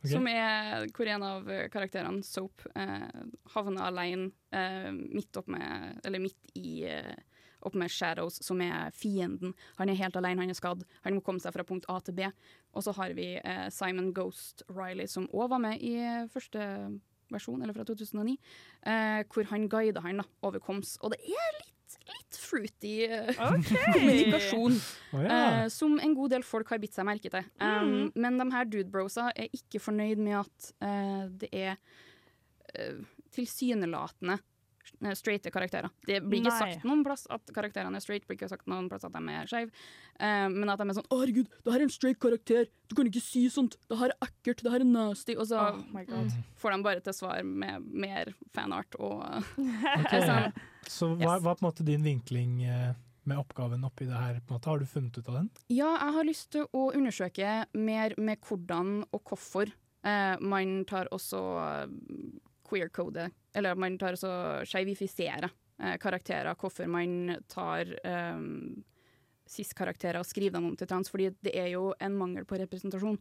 Ok. som er hvor en av eh, karakterene, Soap, eh, havner alene eh, midt opp med Eller midt i eh, opp med Shadows, som er fienden. Han er helt alene, han er skadd. Han må komme seg fra punkt A til B. Og så har vi eh, Simon Ghost Riley, som òg var med i eh, første versjon, eller fra 2009, eh, hvor han guider han da, over koms. Og det er litt, litt fruity okay. Kommunikasjon, Oh, ja. eh, som en god del folk har bitt seg merke til. Um, mm. Men de her dudebrosa er ikke fornøyd med at eh, det er eh, tilsynelatende eh, straighte karakterer. Det blir ikke Nei. sagt noen plass at karakterene er straight, blir ikke sagt noen plass at de er skeive. uh, men at de er sånn 'Å, herregud, det her er en straight karakter! Du kan ikke si sånt! Det her er ekkelt! Det her er nasty!' Og så Oh my God. får de bare til svar med mer fanart og okay. sånn. Så hva hva er på en måte din vinkling eh, med oppgaven oppi det her? På en måte? Har du funnet ut av den? Ja, jeg har lyst til å undersøke mer med hvordan og hvorfor eh, man tar også eh, queer-code, eller man tar også skeivifiserer eh, karakterer, hvorfor man tar eh, cis-karakterer og skriver dem om til trans, fordi det er jo en mangel på representasjon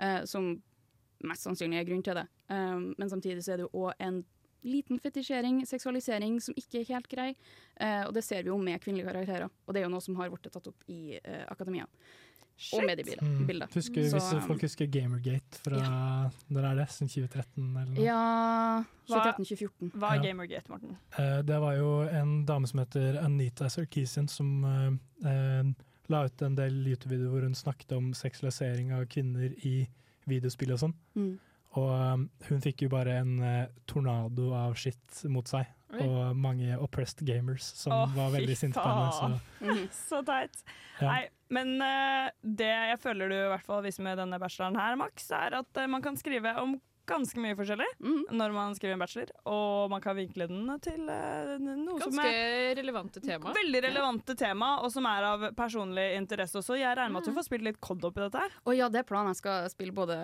eh, som mest sannsynlig er grunn til det. Um, men samtidig så er det jo òg en liten fetisjering, seksualisering, som ikke er helt grei. Eh, og det ser vi jo med kvinnelige karakterer. Og det er jo noe som har blitt tatt opp i eh, akademia. Og mediebilder. Mm. bilder. Husker, Så, hvis folk husker Gamergate fra Når er det? Siden 2013 eller noe? Ja 2013-2014. Hva er Gamergate, Morten? Eh, det var jo en dame som heter Anita Sarkeesian som eh, eh, la ut en del YouTube-videoer hvor hun snakket om seksualisering av kvinner i videospill og sånn. Mm. Og um, hun fikk jo bare en eh, tornado av shit mot seg. Oi. Og mange oppressed gamers som oh, var veldig sinte på henne. Så Så teit. Ja. Nei, men uh, det jeg føler du i hvert fall viser med denne bacheloren her, Max, er at uh, man kan skrive om ganske mye forskjellig når man skriver en bachelor, og man kan vinkle den til uh, noe som Ganske er relevante tema. Veldig relevante tema, og som er av personlig interesse også. Jeg regner med at du får spilt litt COD oppi dette her. Og ja, det er planen. Jeg skal spille både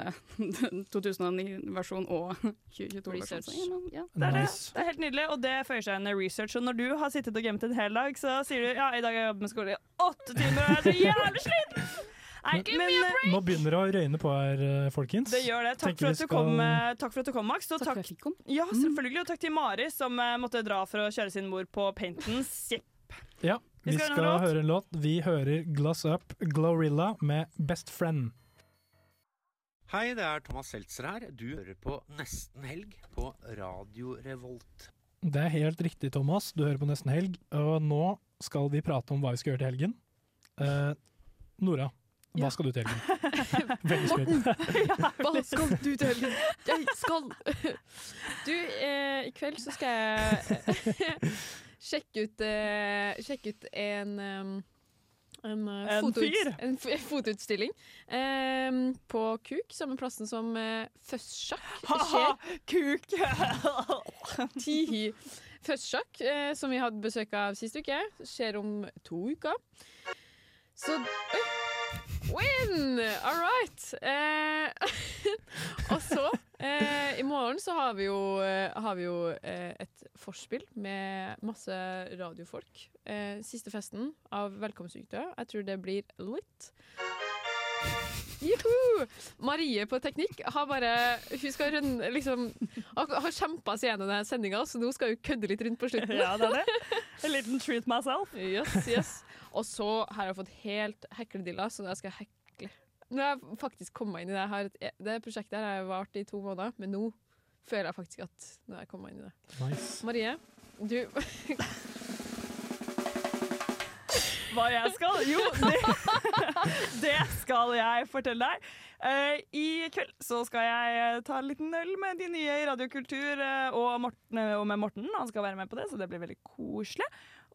2009-versjon og 2022-versjon. Ja. Det er, det. det er helt nydelig, og det føyer seg inn i research. Og når du har sittet og gamet en hel dag, så sier du ja, i dag har jeg jobbet med skole i åtte timer, og jeg er så jævlig sliten! Nei, men eh, nå begynner det å røyne på her, eh, folkens. det gjør det. Takk for, at du skal- kom, eh, takk for at du kom, Max. Og Takk takk, ja, selvfølgelig. Og takk til Mari, som måtte dra for å kjøre sin mor på Paintons. Jepp. Ja, Vi vi skal høre en låt. høre en låt. Vi hører Gloss Up Glorilla med Best Friend. Hei, det er Thomas Seltzer her. Du hører på Nesten Helg på Radio Revolt. Det er helt riktig, Thomas. Du hører på Nesten Helg. Og nå skal vi prate om hva vi skal gjøre til helgen. Eh, Nora, hva skal du til helgen? Veldig spent. hva skal du til helgen? Jeg skal Du, eh, i kveld så skal jeg sjekke ut, eh, sjekke ut en um, en, eh, En fotouts- En fotoutstilling um, på Kuk, samme plassen som uh, Føstsjakk Ha-ha, Kuk! Tihi. Føstsjakk, uh, som vi hadde besøk av sist uke, skjer om to uker. Så Oi! Win! All right. Eh, og så, eh, i morgen så har vi jo, eh, har vi jo eh, et forspill med masse radiofolk. Eh, siste festen av Velkomstsyktøy. Jeg tror det blir litt. Juhu! Marie på teknikk har bare Hun skal rønne, liksom Har, har kjempa seg gjennom denne sendinga, så nå skal hun kødde litt rundt på slutten. Ja, det er det. A little treat myself. Yes, yes. Og så har jeg fått helt hekledilla, så jeg skal hekle. Nå har jeg faktisk kommet inn i det. Her. det prosjektet her har vart i to måneder, men nå føler jeg faktisk at nå har jeg kommet inn i det. Nice. Marie, du Hva jeg skal? Jo, det, det skal jeg fortelle deg. Eh, I kveld så skal jeg ta en liten øl med de nye i Radiokultur eh, og, Morten, og med Morten. Han skal være med på det, så det blir veldig koselig.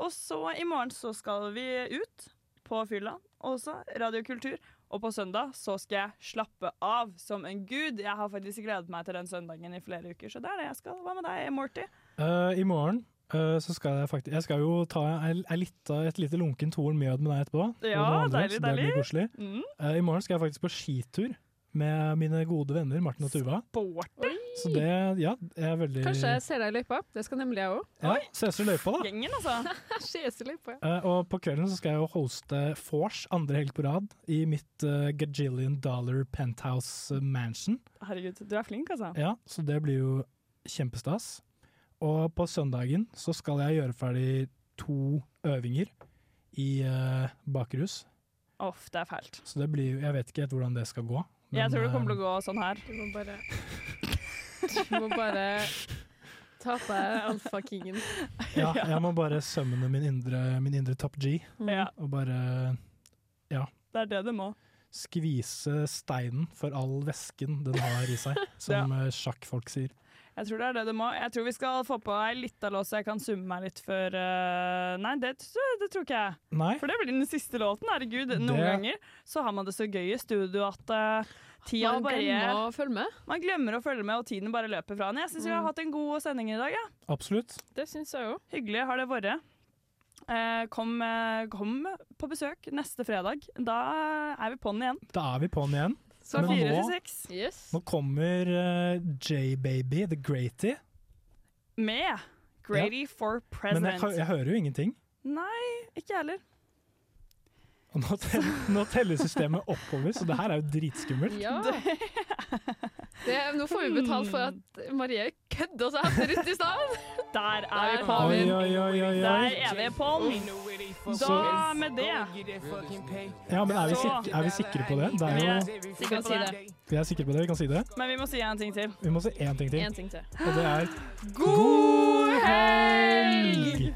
Og så i morgen så skal vi ut på fylla, også Radiokultur. Og på søndag så skal jeg slappe av som en gud. Jeg har faktisk gledet meg til den søndagen i flere uker, så det er det jeg skal. Hva med deg, Morty? Uh, I morgen uh, så skal jeg faktisk Jeg skal jo ta ei, ei lita, et lite lunken Tor Mjød med deg etterpå. Ja, andre, deilig, deilig. det blir koselig. Mm. Uh, I morgen skal jeg faktisk på skitur med mine gode venner Martin og Tuva. Så det, ja, jeg er veldig Kanskje jeg ser deg i løypa? Det skal nemlig jeg òg. Ja, ses i løypa, da. Gjengen, altså. Ses i løypa, ja. Eh, og på kvelden så skal jeg jo hoste vors andre helg på rad i mitt uh, gajillion dollar penthouse eh, mansion. Herregud, du er flink, altså. Ja, så det blir jo kjempestas. Og på søndagen så skal jeg gjøre ferdig to øvinger i uh, bakerhus. Off, det er fælt. Så det blir jo Jeg vet ikke helt hvordan det skal gå. Jeg tror det kommer til å gå sånn her. Du må bare Du må bare ta på deg alfakingen. Ja, jeg må bare summone min indre, min indre top G. Ja. Og bare Ja. Det er det du må. skvise steinen for all væsken den har i seg, som ja. sjakkfolk sier. Jeg tror det er det det må. Jeg tror vi skal få på ei lita låt så jeg kan summe meg litt før uh, Nei, det, det tror ikke jeg. Nei. For det blir den siste låten. Herregud. Noen Det- ganger så har man det så gøy i studio at uh, tida Man bare glemmer å følge med. Man glemmer å følge med, og tiden bare løper fra en. Jeg syns vi har Mm. hatt en god sending i dag. Ja. Absolutt. Det syns jeg òg. Hyggelig har det vært. Eh, kom, eh, kom på besøk neste fredag. Da er vi på'n igjen. Da er vi på'n igjen. Så Men fire til seks. Nå kommer eh, J-Baby, The Greaty. Med Grady for Men jeg, president. jeg hører jo ingenting. Nei, ikke jeg heller. Og nå, tell, nå teller systemet oppover, så det her er jo dritskummelt. Ja. Det, nå får vi betalt for at Marie kødda seg etter ut i stad. Der er vi Der på. den. Oi, oi, oi, oi, Der er vi på. Da med det Ja, men er vi, sikre, er vi sikre på det? det er Vi er si det. vi er sikre på det, vi kan si det. Men vi må si en ting til. Vi må si én ting til. En ting til. Og det er God helg!